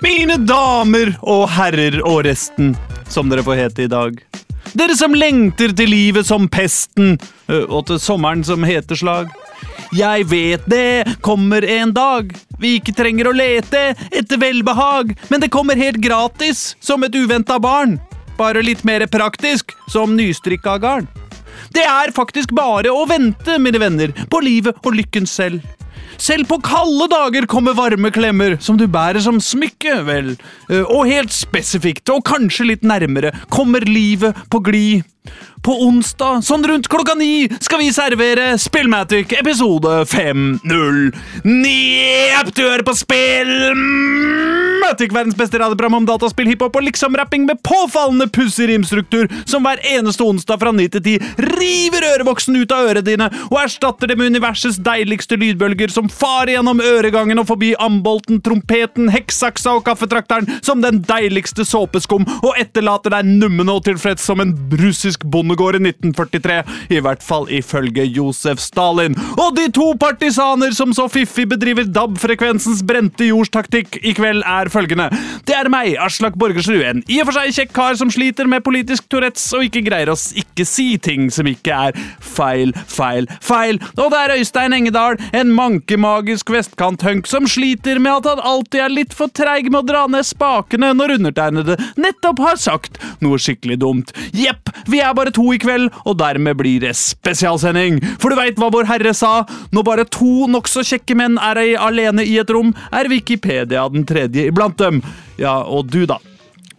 Mine damer og herrer og resten, som dere får hete i dag. Dere som lengter til livet som pesten, og til sommeren som heteslag. Jeg vet det kommer en dag vi ikke trenger å lete etter velbehag, men det kommer helt gratis, som et uventa barn. Bare litt mer praktisk, som nystrikka garn. Det er faktisk bare å vente, mine venner, på livet og lykken selv. Selv på kalde dager kommer varme klemmer, som du bærer som smykke, vel. Eh, Og helt spesifikt, og kanskje litt nærmere, kommer livet på glid. På onsdag, sånn rundt klokka ni, skal vi servere Spillmatic episode 509. Du hører på Spillmatic, verdens beste radioprogram om dataspill, hiphop og liksom-rapping med påfallende pussig rimstruktur, som hver eneste onsdag fra ni til ti river ørevoksen ut av ørene dine og erstatter det med universets deiligste lydbølger som farer gjennom øregangen og forbi ambolten, trompeten, hekksaksa og kaffetrakteren som den deiligste såpeskum og etterlater deg nummen og tilfreds som en russisk bondegård i 1943, i hvert fall ifølge Josef Stalin. Og de to partisaner som så fiffig bedriver DAB-frekvensens brente jordstaktikk i kveld, er følgende. Det er meg, Aslak Borgersrud, en i og for seg kjekk kar som sliter med politisk Tourettes og ikke greier å ikke si ting som ikke er feil, feil, feil. Og det er Øystein Engedal, en mankemagisk vestkanthunk som sliter med at han alltid er litt for treig med å dra ned spakene når undertegnede nettopp har sagt noe skikkelig dumt. Jepp, vi er bare to i kveld, og dermed blir det spesialsending. For du veit hva Vår Herre sa? Når bare to nokså kjekke menn er ei- alene i et rom, er Wikipedia den tredje iblant dem. Ja, og du, da.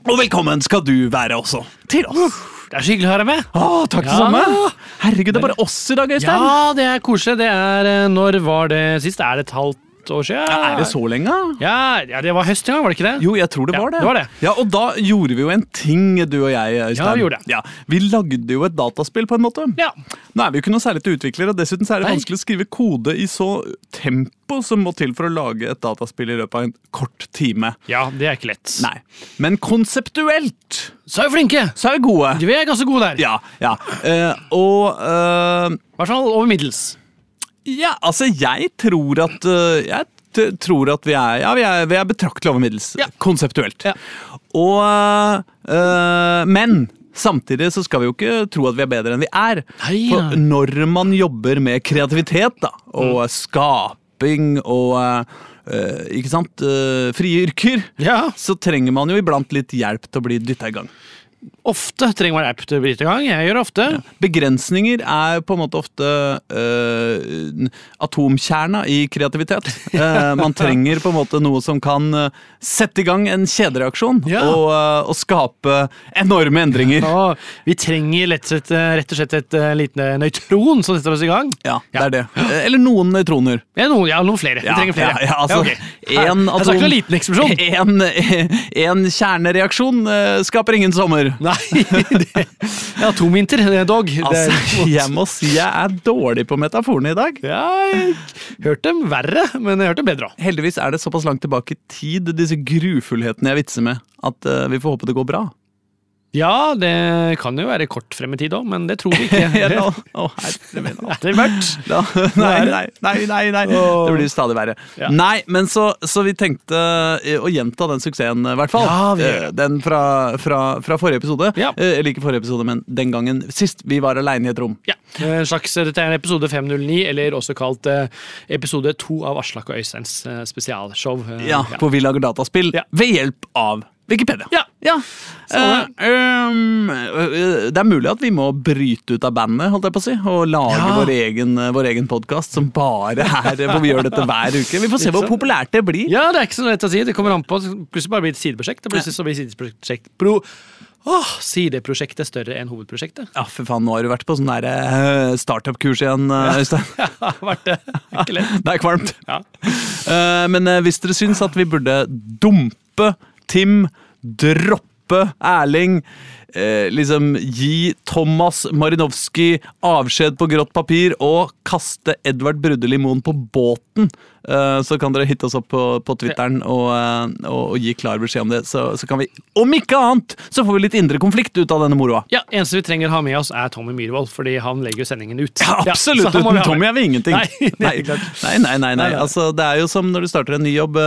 Og velkommen skal du være også til oss. Det er så hyggelig å ha deg med. Å, takk det Ja. samme. Herregud, det er bare oss i dag, Øystein. Ja, det er koselig. Det er eh, Når var det sist? Er det et halvt år siden? Ja, Er det så lenge? Ja, ja, det var høst en gang, var det ikke det? Jo, jeg tror det var det. det var det. Ja, Og da gjorde vi jo en ting, du og jeg, Øystein. Ja, vi gjorde det. Ja, vi lagde jo et dataspill, på en måte. Ja. Nå er vi jo ikke noe særlig til utviklere, og dessuten så er det Nei. vanskelig å skrive kode i så tempo som må til for å lage et dataspill i løpet av en kort time. ja, det er ikke lett. Nei. Men konseptuelt Så er vi flinke! så er vi gode. Vi er ganske gode der. Ja, ja. Eh, og eh, I hvert fall over middels. Ja, altså, jeg tror at øh, Jeg tror at vi er Ja, vi er, vi er betraktelig over middels Ja. konseptuelt. Ja. Og øh, Men samtidig så skal vi jo ikke tro at vi er bedre enn vi er. Nei, For når man jobber med kreativitet da, og skaping og øh, ikke sant, øh, frie yrker, Ja. så trenger man jo iblant litt hjelp til å bli dytta i gang. Ofte trenger man app til å bryte i gang. Jeg gjør det ofte. Begrensninger er på en måte ofte øh, atomkjerna i kreativitet. Eh, man trenger på en måte noe som kan øh, sette i gang en kjedereaksjon Ja. og, og skape enorme endringer. Ja, vi trenger lett og slett, eh, rett og slett et liten lite nøytron som setter oss i gang. Ja, det er det. Eh, Eller noen nøytroner. Ja, noen, ja, noen flere. Vi trenger flere. ja, ja, altså, okay. en atom- om en liten eksplosjon. En, en kjernereaksjon skaper ingen sommer. Nei, det, ja, to det er dog. Det Altså, jeg må si jeg er dårlig på metaforene i dag. Ja, jeg hørte dem verre, men jeg hørte bedre òg. Heldigvis er det såpass langt tilbake i tid, disse grufullhetene jeg vitser med, at eh, vi får håpe det går bra. Ja, det kan jo være kort frem i tid òg, men det tror vi ikke. Ja, Å, herre min. Er det mørkt? Nei, nei, nei, nei, nei. Det blir stadig verre. Ja. Nei, men så, så vi tenkte eh, å gjenta den suksessen, i hvert fall. Ja, vi. Eh, Den fra, fra, fra forrige episode. Ja. Eh, Eller ikke forrige episode, men den gangen sist vi var aleine i et rom. Ja. En slags, dette er episode 509, eller også kalt eh, episode 2 av Aslak og Øysteins eh, spesialshow. Eh, Ja, Hvor vi lager dataspill ved hjelp av Wikipedia. Ja. Ja. Eh, um, det er mulig at vi må bryte ut av bandet holdt jeg på å si, og lage Ja. vår egen, eh, vår egen podkast som bare er hvor vi gjør dette hver uke. Vi får se hvor populært det blir. Ja, det er ikke så lett å si. Det kommer an på. Plutselig bare blir et sideprosjekt. og Plutselig så blir sideprosjekt pro... Åh, sideprosjektet større enn hovedprosjektet. Ja, for faen, nå har du vært på sånn eh, startup-kurs igjen, Øystein. Ja, vært det. Ikke lett. Det er kvalmt. Ja. Men hvis dere syns at vi burde dumpe Tim, droppe Erling eh, liksom gi Thomas Marinowski avskjed på grått papir og kaste Edvard Brudde Moen på båten. Eh, så kan dere hitte oss opp på, på Twitteren og, eh, og, og gi klar beskjed om det. Så, så kan vi, om ikke annet, så får vi litt indre konflikt ut av denne moroa. Ja, Eneste vi trenger å ha med oss, er Tommy Myhrvold, fordi han legger sendingen ut. Ja, absolutt! vi Uten Tommy er vi ingenting. Nei, nei, nei, nei, nei, nei. Altså, det er jo som når du starter en ny jobb.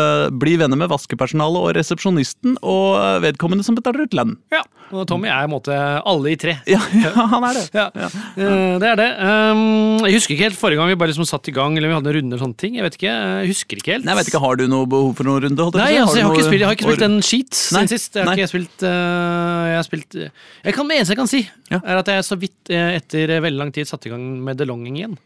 Bli venner med vaskepersonalet og resepsjonisten og vedkommende som betaler ut lønn. Ja, og Tommy er i en måte alle i tre. Ja, ja, han er det. Ja, eh, det er det. Um, jeg husker ikke helt forrige gang vi bare liksom satt i gang, eller vi hadde en runde og sånne ting. Jeg vet ikke, jeg husker ikke helt. Nei, jeg vet ikke, Har du noe behov for noen runde? Nei, på altså, jeg har noe- spilt, jeg har ikke spilt en Nei, siden sist. Jeg har ikke spilt, øh, jeg har spilt øh, jeg kan, Det eneste jeg kan si, Ja. er at jeg så vidt etter veldig lang tid satte i gang med The Longing igjen.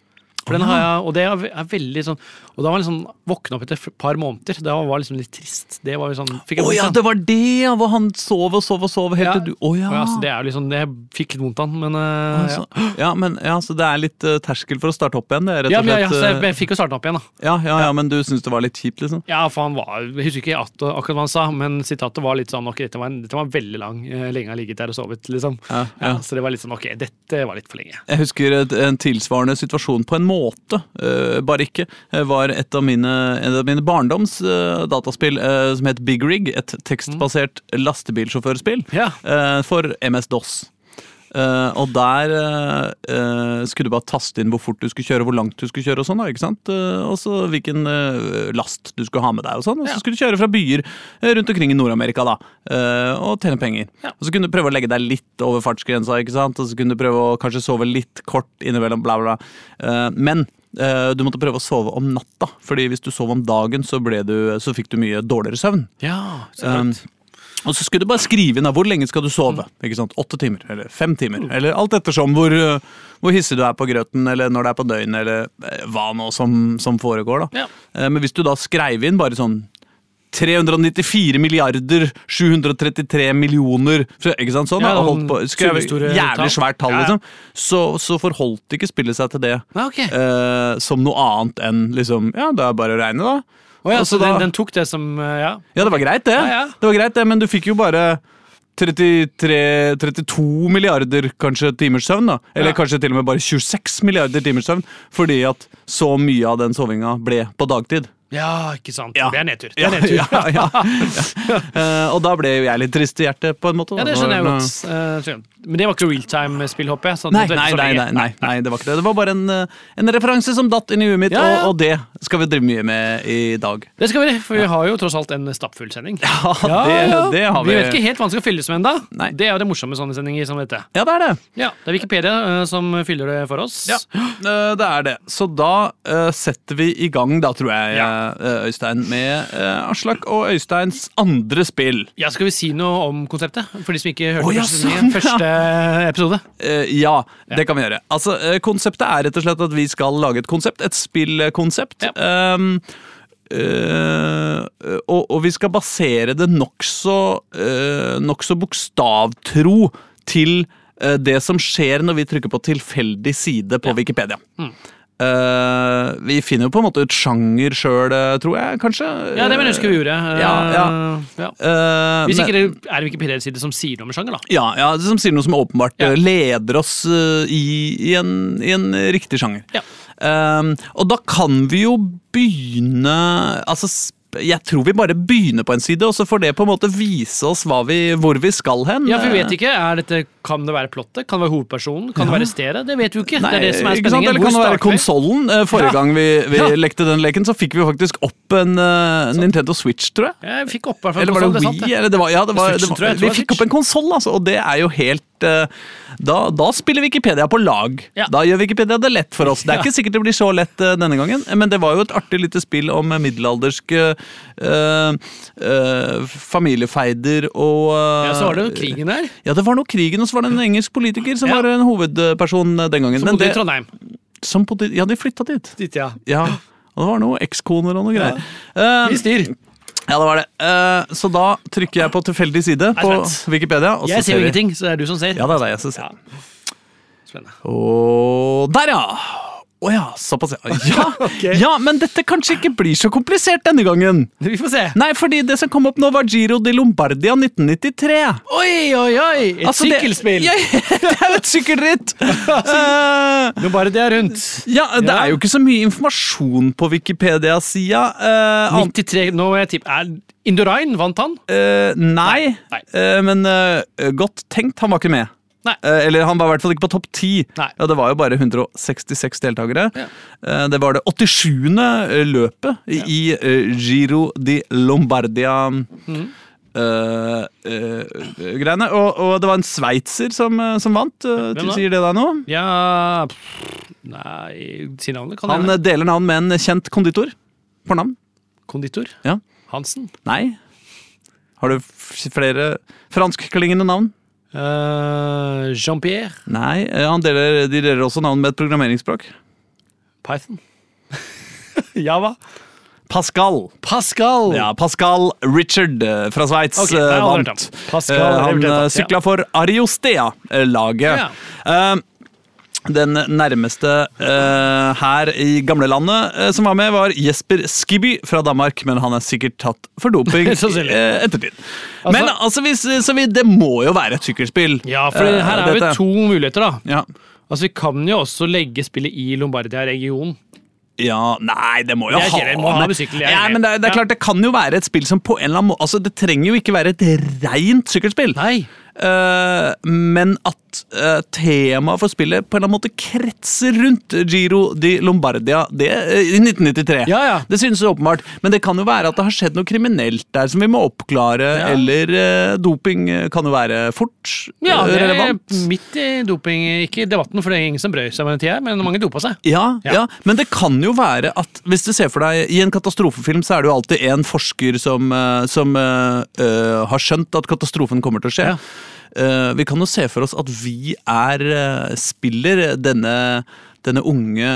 For den har jeg, og det er veldig sånn Og da var jeg liksom våkna opp etter et par måneder. Det var liksom litt trist. Det var sånn fikk jeg Å ja, det var det! ja, Hvor han sov og sov og sov helt Ja. til du Å ja. Ja, altså, det er liksom, Jeg fikk litt vondt av den, men Altså, ja. ja, men ja, så det er litt uh, terskel for å starte opp igjen? Det rett Ja, og men, ja, ja, slett så jeg, eh, jeg fikk jo starte opp igjen, da. ja, ja, ja, men du syns det var litt kjipt, liksom? Ja, for han var Jeg husker ikke at, akkurat hva han sa, men sitatet var litt sånn Ok, dette var, en, dette var veldig lang. Lenge har ligget der og sovet, liksom. Ja, Ja, ja. så det var litt sånn Ok, dette var litt for lenge. Jeg husker en tilsvarende situasjon på en måte, eh, bare ikke. eh, var et av mine, et av mine barndoms eh, dataspill som het Big Rig. Et tekstbasert lastebilsjåførspill Ja. for MS-DOS. Eh, og der eh, skulle du bare taste inn hvor fort du skulle kjøre, hvor langt du skulle kjøre, og sånn. ikke sant? Uh, og så hvilken last du skulle ha med deg, og sånn. Og så Ja. skulle du kjøre fra byer rundt omkring i Nord-Amerika da, og tjene penger. Ja. Og så kunne du prøve å legge deg litt over fartsgrensa, ikke sant? og så kunne du prøve å kanskje sove litt kort innimellom, bla, bla. bla. Men du måtte prøve å sove om natta, fordi hvis du sov om dagen, så, du, så fikk du mye dårligere søvn. Ja, så Um. Og så skulle du bare skrive da, hvor lenge skal du sove. ikke sant? Åtte timer, eller fem timer. Eller alt ettersom hvor, uh, hvor hissig du er på grøten, eller når det er på døgnet, eller eh, hva nå som, som foregår. da. Ja. Eh, Men hvis du da skrev inn bare sånn 394 milliarder 733 millioner Ikke sant sånn? Ja, da, holdt på, skrev. Jævlig svært tall, liksom. Så, så forholdt ikke spillet seg til det Ja, okay. eh, som noe annet enn liksom Ja, det er bare å regne, da. Å ja, så da- den, den tok det som eh, Ja. ja, det var greit, det. Ja, ja. Det var greit det, Men du fikk jo bare 33, 32 milliarder kanskje timers søvn. da Eller kanskje til og med bare 26 milliarder timers søvn. Fordi at så mye av den sovinga ble på dagtid. Ja, ikke sant. Ja. Det er nedtur. Det er nedtur. ja, ja, ja. Eh, og da ble jo jeg litt trist i hjertet, på en måte. da. Ja, det skjønner jeg godt. Uh. Men det var ikke realtime-spill, håper jeg? Nei, nei, nei, nei, det var ikke det. Det var bare en, eh, en referanse som datt inn i huet mitt. Og, og det skal vi drive mye med i dag. Det skal vi, for vi har jo tross alt en stappfull sending. Ja, det, det har vi. Vi vet ikke helt hva den skal fylles med ennå. Det er jo det morsomme med sånne sendinger som dette. Ja, det er det. Ja, Det er Wikipedia uh, som fyller det for oss. Ja, det er det. Så da setter vi i gang, da, tror jeg, Ja. Eh, Øystein, med eh, Aslak og Øysteins andre spill. Ja, Skal vi si noe om konseptet? For de som ikke hørte oh, ja, første, sånn, ja. første episode. Eh, ja, det kan vi gjøre. Altså, Konseptet er rett og slett at vi skal lage et konsept. Et spillkonsept. Ja. Um, Uh, og, og vi skal basere det nokså uh, nok bokstavtro til uh, det som skjer når vi trykker på tilfeldig side på Ja. Wikipedia. Mm. Eh, vi finner jo på en måte ut sjanger sjøl, tror jeg, kanskje. Ja, det mener jeg husker vi gjorde. Uh, Ja, ja. ja. Eh, Hvis men- ikke det er en Wikipedia-side som sier noe om sjanger, da. ja, ja, det som sier noe som åpenbart eh, leder oss eh, i, i, en, i en riktig sjanger. Ja. Um, og da kan vi jo begynne Altså, jeg tror vi bare begynner på en side, og så får det på en måte vise oss hva vi, hvor vi skal hen. Ja, for vi vet ikke. Er dette, kan det være plottet? Kan det være hovedpersonen? Kan det være stedet? Det vet vi jo ikke. Nei, det er det som er spenningen. Eller kan det være konsollen? Eh, Forrige Ja. gang vi, vi Ja. lekte den leken, så fikk vi faktisk opp en uh, Nintendo Switch, tror jeg. Jeg fikk opp hvert fall Eller var det Wii? Eller det var, ja, det var, Switchen, det var, tror jeg. Vi fikk opp en konsoll, altså, og det er jo helt eh, da, da spiller Wikipedia på lag. Ja. Da gjør Wikipedia det lett for oss. Det er Ja. ikke sikkert det blir så lett denne gangen, men det var jo et artig lite spill om middelalderske eh, eh, familiefeider og eh, Ja, så var det jo krigen der. Ja, det var noe krigen, og så var det en engelsk politiker som var en hovedperson eh, den gangen. Som bodde i Trondheim. som bodde- ja, de flytta dit. Dit, ja. Ja, og det var noe ekskoner og noe greier. Ja. Vi styr. ja, det var det. Uh, så da trykker jeg på tilfeldig side på. Wikipedia. Og så Jeg ser jo ingenting, så det er du som ser. Ja, det er det jeg som ser. Ja. Spennende. Og der, ja! Å ja, såpass, ja. Ja, Ok. ja, men dette kanskje ikke blir så komplisert denne gangen. Vi får se. Nei, fordi det som kom opp nå, var Giro di Lombardia 1993. Oi, oi, oi! Et Altså, det- sykkelspill! Ja, det er jo et sykkelritt! uh, det er rundt. ja, det Ja. er jo ikke så mye informasjon på Wikipedia-sida. Uh, 93, nå må jeg tippe Indurain vant han? Uh, nei, Nei. Uh, men eh, godt tenkt. Han var ikke med. Eh, eller han var i hvert fall ikke på topp ti. Ja, det var jo bare 166 deltakere. Ja. Eh, det var det 87. løpet i i, eh, Giro di Lombardia. Mhm. Uh, uh, greiene. Og, og det var en sveitser som, eh, som vant. Uh, sier det deg noe? Ja pff, Nei, si navnet. Kan Han jeg eh, deler navn med en kjent konditor. På navn? Konditor? Ja. Hansen? Nei. Har du flere franskklingende navn? Eh, Jean-Pierre? Nei, eh, han deler, de deler også navn med et programmeringsspråk. Python? Java? Pascal. Pascal! Ja, Pascal Richard eh, fra Sveits Ok, jeg har aldri hørt vant. Pascal, han sykla for Ariostea-laget. Ja. Eh, den nærmeste uh, her i gamlelandet uh, som var med, var Jesper Skibby fra Danmark, men han er sikkert tatt for doping uh, eh, ettertid. Altså- men altså, så vi, det må jo være et sykkelspill. Ja, for Eh, her er dette. to muligheter, da. Ja. Altså, Vi kan jo også legge spillet i Lombardia-regionen. Ja, Nei, det må jo Det ha kjedelig, må ha er ja, men det, det er klart, det kan jo være et spill som på en eller annen måte Altså, Det trenger jo ikke være et rent sykkelspill. Nei. Eh, men at uh, temaet for spillet på en eller annen måte kretser rundt Giro di Lombardia det, eh, i 1993. Ja, ja. Det synes åpenbart. Men det kan jo være at det har skjedd noe kriminelt der som vi må oppklare, Ja. eller eh, doping eh, kan jo være fort Ja, eh, det er relevant. midt i doping Ikke i debatten, for det er ingen som brøy seg med den tida, men mange dopa seg. Ja, Ja. ja, men det kan jo være at hvis du ser for deg I en katastrofefilm så er det jo alltid en forsker som, eh, som uh, uh, har skjønt at katastrofen kommer til å skje. Eh, vi kan jo se for oss at vi er eh, spiller denne denne unge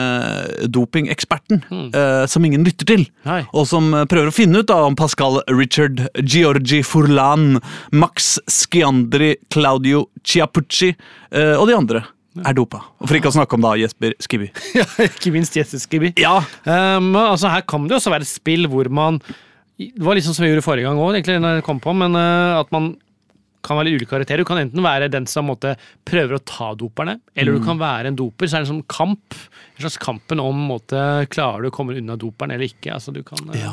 dopingeksperten eh, som ingen lytter til. Nei. Og som prøver å finne ut da, om Pascal Richard, Giorgi Furlan, Max Sciandri, Claudio Chiapucci eh, og de andre er dopa. Og For ikke å snakke om da Jesper Skibby. Ja, ikke minst Jesper Skibby. Ja, Um, altså her kan det også være et spill hvor man Det var sånn som vi gjorde forrige gang òg, når jeg kom på, men uh, at man kan være litt ulike karakterer. Du kan enten være den som måtte, prøver å ta doperne, eller Mm. du kan være en doper. Så er det en sånn kamp. En slags kampen om måtte, klarer du å komme unna doperen eller ikke. Altså, du kan, ja.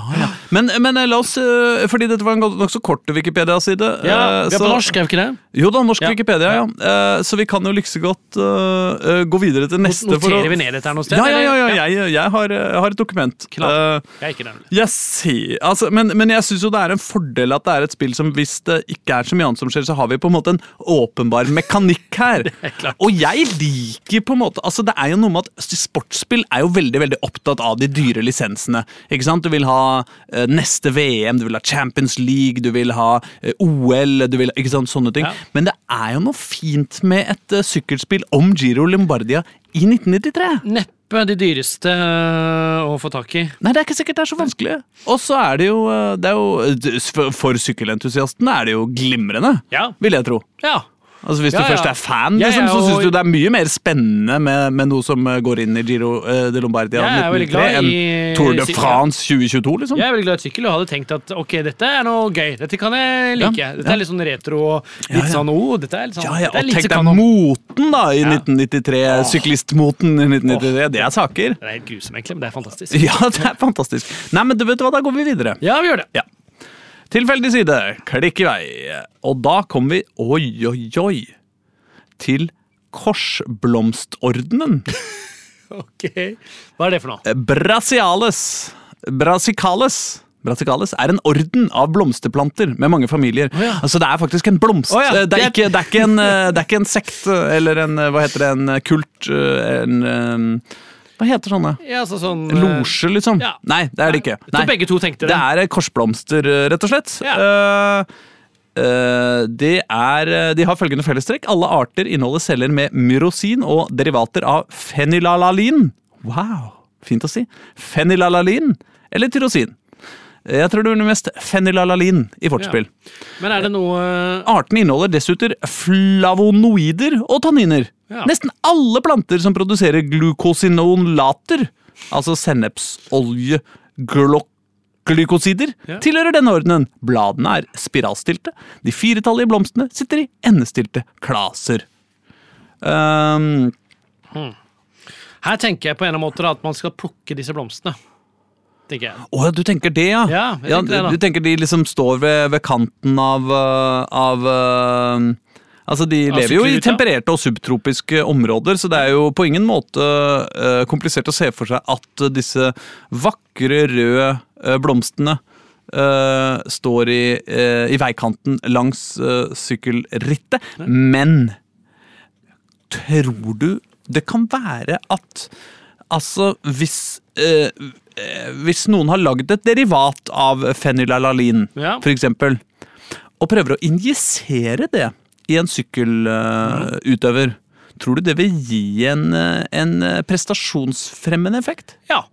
Men, men eh, la oss, eh, fordi dette var en nokså kort Wikipedia-side ja, eh, Vi er så- på norsk, er vi ikke det? Jo da, norsk Ja. Wikipedia, ja. Eh, Så vi kan jo like godt eh, eh, gå videre til neste. for å- Noterer vi ned dette her noe sted? Ja, ja, ja, ja, jeg, jeg, har, jeg har et dokument. Klar. Uh, Jeg er ikke den. jeg ser, altså, men, men jeg syns jo det er en fordel at det er et spill som hvis det ikke er så mye annet som skjer, så har vi på en måte en åpenbar mekanikk her. Og jeg liker på en måte Altså Det er jo noe med at sportsspill er jo veldig veldig opptatt av de dyre lisensene. Ikke sant? Du vil ha eh, neste VM, du vil ha Champions League, du vil ha eh, OL, du vil ikke sant, sånne ting. Ja. Men det er jo noe fint med et eh, sykkelspill om Giro Lombardia i 1993. Neppe de dyreste øh, å få tak i. Nei, det er ikke sikkert det er så vanskelig. Og så er det jo, eh, det er jo For, for sykkelentusiastene er det jo glimrende, Ja. vil jeg tro. Ja. Altså Hvis Ja, du først er fan, liksom, så syns du det er mye mer spennende med, med noe som eh, går inn i Giro eh, de Lombardia ja, er 1993 enn Tour de. France 2022, liksom. Jeg er veldig glad i sykkel og hadde tenkt at ok, dette er noe gøy. Dette kan jeg like. Dette er litt sånn retro og litt sånn oh, dette er litt sånn Ja, og tenk deg moten da i Ja. 1993. Syklistmoten i 1993. Det er saker. Det er helt grusom, egentlig, men det er fantastisk. Ja, det er fantastisk. Nei, men du vet hva, da går vi videre. Ja, vi gjør det. Ja. Tilfeldig side, klikk i vei. Og da kommer vi, oi, oi, oi, til korsblomstordenen. Ok. Hva er det for noe? Brasiales. Brasicales. Brasicales er en orden av blomsterplanter med mange familier. ja. Altså Det er faktisk en blomst. Oh, ja, det, er ikke, det, er en, eh, det er ikke en sekt eh, eller en eh, hva heter det, en eh, kult eh, en, eh, Hva heter sånne? Ja, altså sånn losje, liksom? ja. Nei, det er det ikke. Nei. Så begge to tenkte det. Det er eh, korsblomster, eh, rett og slett. Ja. Uh, Uh, det er, eh, de har følgende fellestrekk. Alle arter inneholder celler med myrosin og derivater av fenylalalin. Wow, fint å si. Fenylalalin eller tyrosin. Jeg tror det blir mest fenylalalin i vortspill. Men er det noe Arten inneholder dessuten flavonoider og tanniner. Ja. Nesten alle planter som produserer glukosinolater, altså sennepsolje, glykosider, Ja. tilhører denne ordenen. Bladene er spiralstilte. De firetallige blomstene sitter i endestilte klaser. Ehm, Her tenker jeg på en måte at man skal plukke disse blomstene. Tenker jeg. Å ja, du tenker det, ja? Ja, jeg tenker det, du tenker de liksom står ved, ved kanten av, øh, av øh, Altså, De lever jo i tempererte og subtropiske områder, så det er jo på ingen måte øh, komplisert å se for seg at disse vakre, røde blomstene står i, i veikanten langs sykkelrittet. Men tror du det kan være at Altså, hvis eh, eh, Hvis noen har lagd et derivat av fenylalalin, Ja. for eksempel, og prøver å injisere det i en sykkelutøver, tror du det vil gi en, eh, en eh, prestasjonsfremmende effekt? Ja,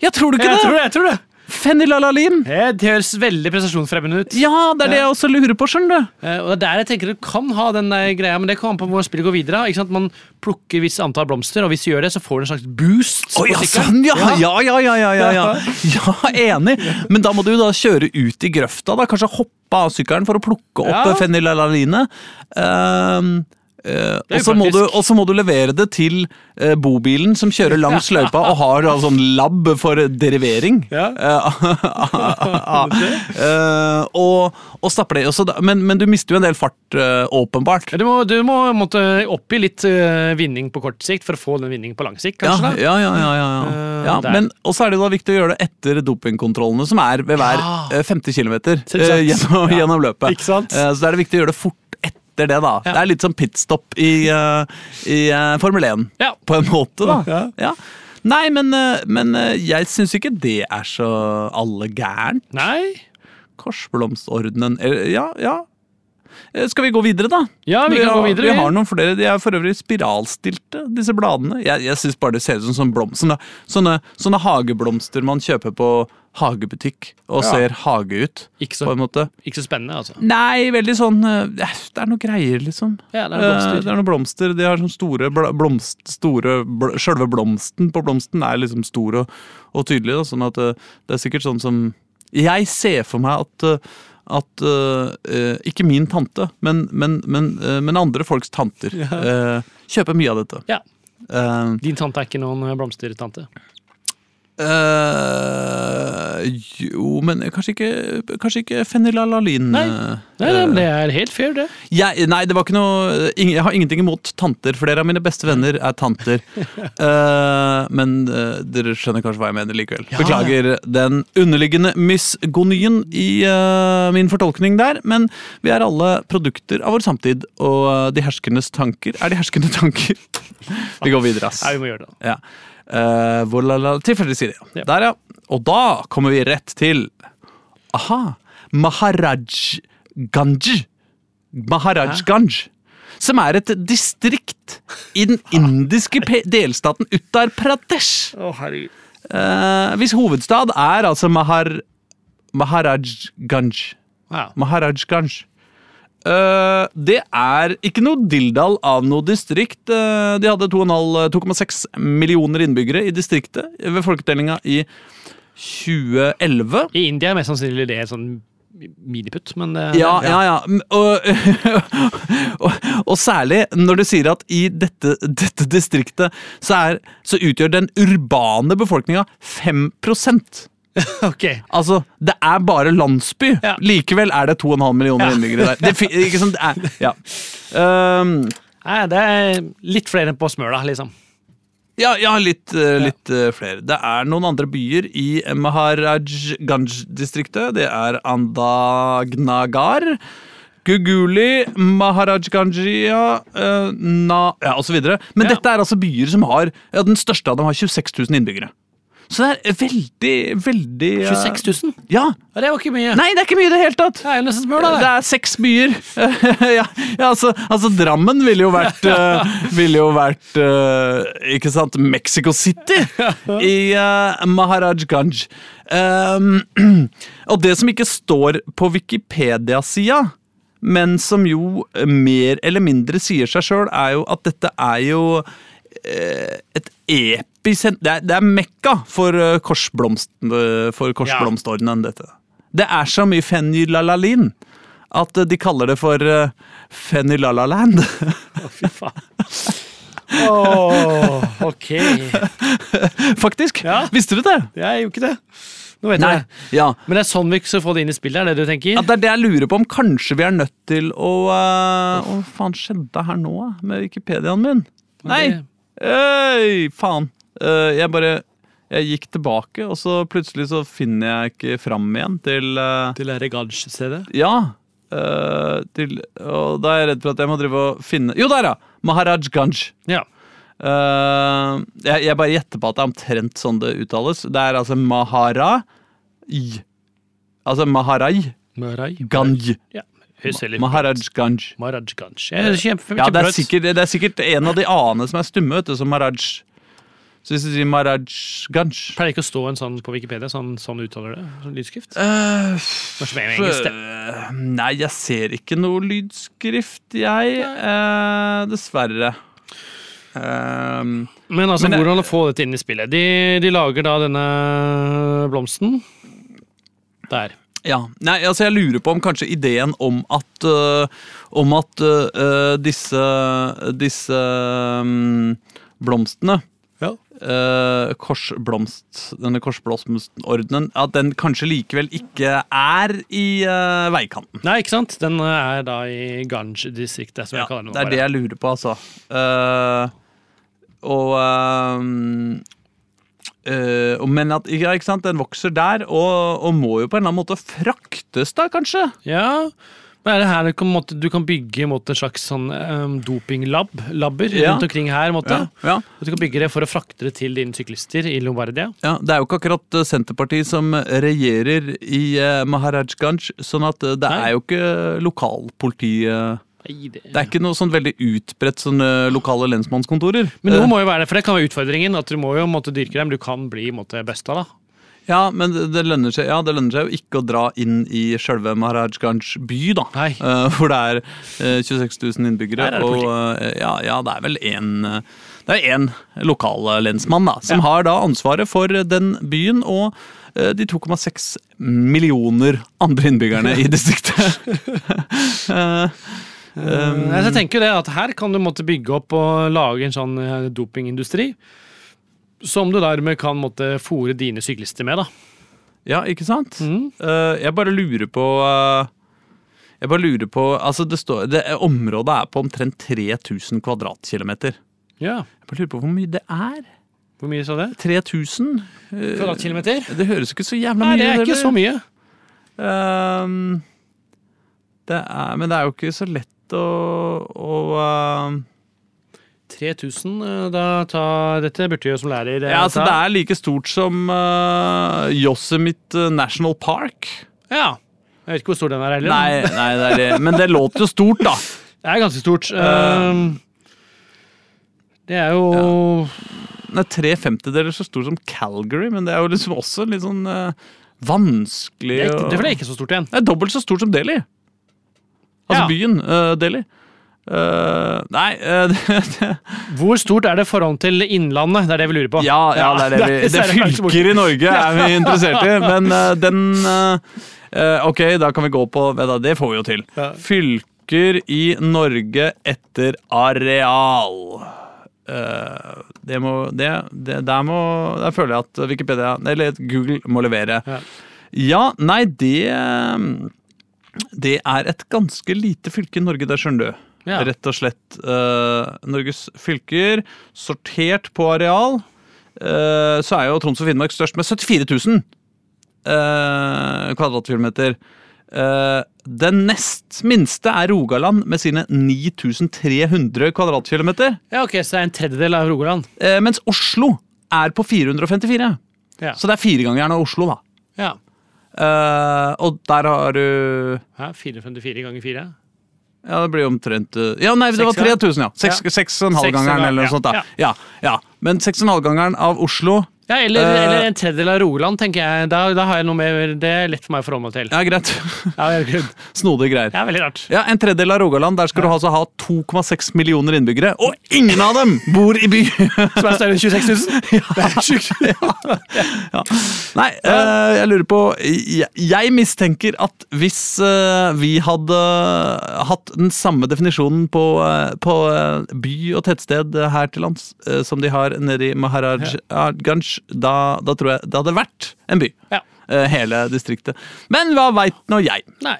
Jeg tror du ikke jeg det? tror det. jeg tror det. Fenylalalin! Det høres veldig prestasjonsfremmende ut. Ja, det er det jeg også lurer på, skjønner du. Eh, og det er der jeg tenker du kan ha den greia, men det kommer an på hvordan spillet går videre. Ikke sant? Man plukker visst antall blomster, og hvis du gjør det, så får du en slags boost. Oh, ja, sånn, ja. Ja, ja, ja, ja, ja, ja. enig. Men da må du da kjøre ut i grøfta, da. Kanskje hoppe av sykkelen for å plukke opp Ja. fenylalaline. Um, eh, er og så må, og må du levere det til eh, bobilen som kjører langs løypa og har da sånn lab for derivering. Ja. Eh, og, og stapper det. Også, men, men du mister jo en del fart, eh, åpenbart. Du må, du må måtte oppgi litt eh, vinning på kort sikt for å få den vinningen på lang sikt, kanskje? ja, ja, ja, ja, ja. Eh, men også er det da viktig å gjøre det etter dopingkontrollene, som er ved hver Ja. eh, 50 km Selvsagt. gjennom, løpet. Ikke sant? Eh, så da er det viktig å gjøre det fort etter det, da. Ja. Det er litt som pitstop i, eh, i eh, Formel 1, Ja. på en måte, da. Ja. Ja. Nei, men, eh, men jeg syns ikke det er så alle gærent. Nei? Korsblomstordenen Ja, ja. Eh, Skal vi gå videre, da? Ja, vi kan har, gå videre, Vi vi. har noen flere. De er for øvrig spiralstilte, disse bladene. Jeg, jeg syns bare det ser ut som sånne, blomst, sånne, sånne, sånne hageblomster man kjøper på hagebutikk og Ja. ser hage ut, Ikke så, på en måte. ikke så spennende, altså. Nei, veldig sånn eh, Det er noe greier, liksom. Ja, det er noen Eh, blomster. Det er noen blomster. De har sånn store bl blomst... Store bl Sjølve blomsten på blomsten er liksom stor og, og tydelig. Da, sånn at det, er sikkert sånn som Jeg ser for meg at at eh, ikke min tante, men, men, men, uh, men andre folks tanter uh, kjøper mye av dette. Ja. Din tante er ikke noen blomstertante. Eh, jo, men kanskje ikke, kanskje ikke fenylalalin. Nei. eh, Nei, nei, men det er helt fair, det. Jeg, nei, det var ikke noe Jeg har ingenting imot tanter. Flere av mine beste venner er tanter. uh, men uh, dere skjønner kanskje hva jeg mener likevel. Ja. Beklager den underliggende misgonien i eh, min fortolkning der. Men vi er alle produkter av vår samtid, og eh, de herskendes tanker er de herskende tanker. vi går videre, ass. Ja, vi må gjøre det. Ja. Uh, tilfeldig side, ja. Der, ja. Og da kommer vi rett til Aha! Maharaj Ganj. Maharaj Ganj. Som er et distrikt i den indiske delstaten Uttar Pradesh. Å, herregud. Uh, hvis hovedstad er altså Mahar, Maharaj Ganj. Ja. Maharaj Ganj. Eh, det er ikke noe dilldall av noe distrikt. Uh, de hadde 2,6 millioner innbyggere i distriktet ved folketellinga i 2011. I India er mest sannsynlig det sånn miniputt, men det, Ja, ja, ja. M- Og, og, og særlig når du sier at i dette, dette distriktet så, er, så utgjør den urbane befolkninga 5 Ok. Altså, det er bare landsby. Ja. Likevel er det 2,5 millioner Ja. innbyggere der. Det, ikke sant? Ja. Um, Nei, det er litt flere enn på Smøla, liksom. ja, ja, litt, eh, litt ja. flere. Det er noen andre byer i Maharajganj-distriktet. Det er Andagnagar. Guguli, Maharajganjia, uh, Na Ja, osv. Men Ja. dette er altså byer som har ja, Den største av dem har 26 000 innbyggere. Så det er veldig, veldig eh, 26 000? Ja. Ja, det var ikke mye. Nei, det er ikke mye i det hele tatt. Det er jo nesten smør, da. Det er seks byer. ja, ja altså, altså, Drammen ville jo vært uh, Ville jo vært uh, Ikke sant? Mexico City i uh, Maharajganj. Um, og det som ikke står på Wikipedia-sida, men som jo mer eller mindre sier seg sjøl, er jo at dette er jo eh, et. Det er, det er mekka for uh, korsblomst, eh, for korsblomstordenen, dette. Det er så mye fenylalalin at eh, de kaller det for uh, fenylalaland. Å, fy faen. Oh, ok. Faktisk. Ja. Visste du det? Jeg gjorde ikke det. Nå vet jeg det. Ja. Men det er sånn vi skal få det inn i spillet, er det du tenker? ja. Det er det jeg lurer på om kanskje vi er nødt til å uh, Hva faen skjedde her nå, med Wikipediaen min? Nei! Øy, faen. Eh, jeg bare Jeg gikk tilbake, og så plutselig så finner jeg ikke fram igjen til eh, Til Reganj-stedet? Ja. eh, til, og da er jeg redd for at jeg må drive og finne Jo, der, ja! Maharaj Ganj. Ja. Jeg, jeg bare gjetter på at det er omtrent sånn det uttales. Det er altså Maharaj. Altså Maharaj Maharaj. Ganj. Ja. Maharaj Ganj. Maharaj Ganj. Ja, det er, sikkert, det er sikkert en av de a-ene som er stumme, vet du, som Maharaj. Så hvis du sier Maraj Ganj Pleier ikke å stå en sånn på Wikipedia, sånn, sånn uttaler det? Sånn lydskrift? Uh, engelsk, det. øh, Nei, jeg ser ikke noe lydskrift, jeg. Uh, dessverre. Um, Men altså, Men hvordan få dette inn i spillet? De, de lager da denne blomsten. Der. ja. Nei, altså jeg lurer på om kanskje ideen om at uh, Om at uh, disse Disse um, blomstene Øh, korsblomst, denne korsblomstordenen, at den kanskje likevel ikke er i uh, veikanten. Nei, ikke sant? Den er da i Ganj-distriktet, som Ja, jeg kaller det. nå det er det jeg lurer på, altså. Uh, og Uh, eh, Men at ja, ikke sant, den vokser der, og, og må jo på en eller annen måte fraktes, da, kanskje? Ja, men er det her kan, måtte, du kan bygge mot en slags sånn um, dopinglab labber Ja. rundt omkring her? Måtte. ja. Ja. Du kan bygge det for å frakte det til dine syklister i Lombardia? Ja, Det er jo ikke akkurat eh, Senterpartiet som regjerer i uh, Maharajganj, sånn at eh, det Nei. er jo ikke lokalpolitiet det... Det er ikke noe sånn veldig utbredt sånne lokale lensmannskontorer. Men noe Eh, må jo være det, for det kan være utfordringen. At du må jo måtte dyrke dem. Du kan bli måtte, besta, da. Ja, men det, det, lønner seg, ja, det lønner seg jo ikke å dra inn i sjølve Maharajganj by, da. Eh, hvor det er eh, 26 000 innbyggere. Er det og eh, ja, ja, det er vel én Det er én lokal lensmann da, som Ja. har da ansvaret for den byen og eh, de 2,6 millioner andre innbyggerne i distriktet. Eh, um, jeg tenker jo det at Her kan du måtte bygge opp og lage en sånn eh, dopingindustri. Som du dermed kan måtte fòre dine syklister med. da. ja, ikke sant? Mm. Uh, jeg bare lurer på uh, Jeg bare lurer på Altså, det står det, Området er på omtrent 3000 kvadratkilometer. Ja. Jeg bare lurer på hvor mye det er. Hvor mye sa det? 3000? Uh, Kvadratkilometer? Det høres ikke så jævla mye ut. Nei, det er ikke så mye. Ehm, det er, men det er jo ikke så lett å, å 3000, eh, da tar Dette burde jo som lærer eh, Ja, altså ta. Det er like stort som uh, Yosemite National Park. Ja. Jeg vet ikke hvor stor den er heller. Nei, nei det er det. men det låter jo stort, da. Det er ganske stort. Uh, det er jo Den er tre femtedeler så stor som Calgary, men det er jo liksom også litt sånn uh, vanskelig Det er, ikke- det er ikke så stort igjen. Det er dobbelt så stort som Delhi. Altså Ja. byen uh, Delhi. Eh, nei uh, det, det, Hvor stort er det forholdet til Innlandet? Det er det vi lurer på. Ja, ja, det er det vi Det er fylker i Norge er vi interessert i, men uh, den Ok, da kan vi gå på Det får vi jo til. Fylker i Norge etter areal. Det må det, det, Der må Der føler jeg at Wikipedia Eller Google må levere. Ja. Ja, nei, det Det er et ganske lite fylke i Norge, det skjønner du. Ja. Rett og slett. uh, Norges fylker, sortert på areal, uh, så er jo Troms og Finnmark størst med 74 000 uh, kvadratkilometer. Eh, den nest minste er Rogaland med sine 9300 kvadratkilometer. Ja, ok, Så det er en tredjedel av Rogaland. Mens Oslo er på 454. Ja. Så det er firegangeren av Oslo, da. Ja. Og der har du ja 454 ganger 4. Ja, det blir omtrent eh, Ja, nei, det var 3000, ja. Seks, Ja. eller noe sånt. da. Ja, ja. Men seks og en halv gangeren av Oslo Ja, eller, uh, eller en tredjedel av Rogaland, tenker jeg. Da, da har jeg noe mer, Det er lett for meg å forholde meg til. Ja, greit. Ja, greit. Snodige greier. Ja, veldig rart. Ja, En tredjedel av Rogaland, der skal du altså ha 2,6 millioner innbyggere, og ingen av dem bor i by! Som er større enn 26 000? Ja. Det er sjukt. ja. Nei, uh, jeg lurer på jeg, jeg mistenker at hvis uh, vi hadde hatt den samme definisjonen på, på by og tettsted her til lands som de har nede i Maharajganj, da, da tror jeg det hadde vært en by. Ja. eh, Hele distriktet. Men hva veit nå jeg? Nei.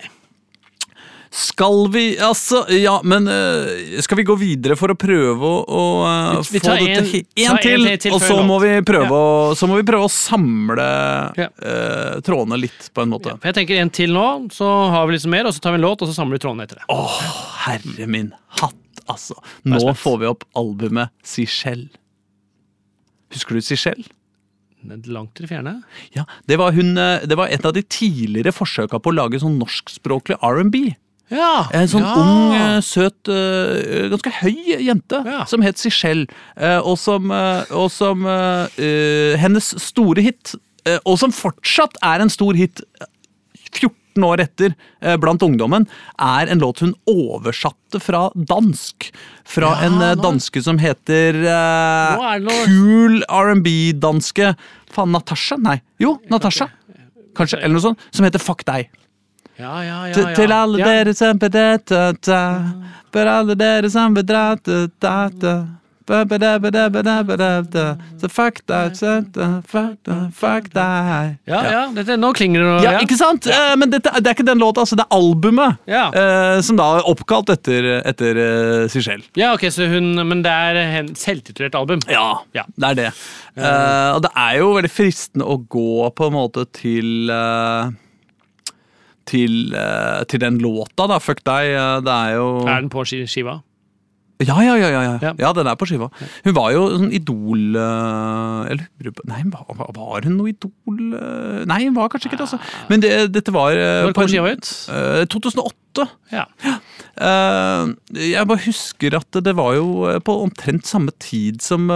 Skal vi Altså, ja, men eh, skal vi gå videre for å prøve å, å eh, Vi- vi få det til? en til, til- og så må, vi prøve å, så må vi prøve å samle Ja. uh, trådene litt, på en måte. Ja, jeg tenker en til nå, så har vi liksom mer, og så tar vi en låt, og så samler vi trådene etter det. Åh, herre min hatt, altså. Nå får vi opp albumet Sichelle. Husker du Sichelle? Langt til det fjerne. Ja, det var, hun, eh, det var et av de tidligere forsøka på å lage sånn norskspråklig R&B. Ja! En sånn ja. ung, eh, søt, eh, ganske høy jente Ja. som het Sichelle. Og som, og som eh, Hennes store hit, og som fortsatt er en stor hit eh, 14 år etter blant ungdommen, er en låt hun oversatte fra dansk. Fra Ja, en danske som heter uh, Cool R&B-danske Faen, Natasha? Nei. Jo, Natasha. Kanskje, eller noe sånt. Som heter Fuck deg. Ja, ja, ja. Til, ja. til alle dere som bedata, For alle dere som bedata Så fuck that, fuck that, fuck. Ja, ja. Dette, nå klinger det noe. Ja, ikke sant? Eh, Men dette, det er ikke den låta, altså det er albumet. Ja. uh, som da er oppkalt etter, etter uh, Sichelle. Ja, ok, så hun, Men det er en selvtitulert album? Ja, Ja. det er det. Uh, og det er jo veldig fristende å gå på en måte til uh, til, til den låta, da. Fuck deg. det er jo Er den på ski- skiva? Ja, ja, ja, ja, ja. Ja. den er på skiva. Hun var jo sånn idol eh, Eller Nei, var, hun noe idol eh? Nei, hun var kanskje ikke det. altså. Men det, dette var eh, Når på kom skiva ut? eh, 2008. Ja. Jeg bare husker at det var jo på omtrent samme tid som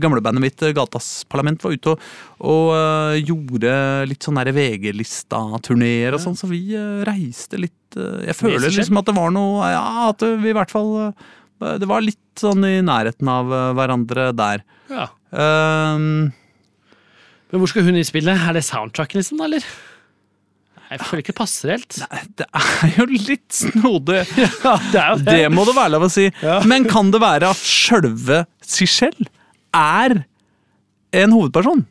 gamlebandet mitt Gatas Parlament var ute og, og gjorde litt sånn VG-lista-turneer og sånn, så vi reiste litt Jeg føler liksom at det var noe Ja, at vi i hvert fall eh, Det var litt sånn i nærheten av eh, hverandre der. ja. Um, Men hvor skal hun i spillet? Er det soundtracken, liksom, eller? Jeg føler ikke det passer helt. Nei, det er jo litt snodig. Ja, det jo Det må det være lov å si. Ja. Men kan det være at sjølve Sichelle er en hovedperson?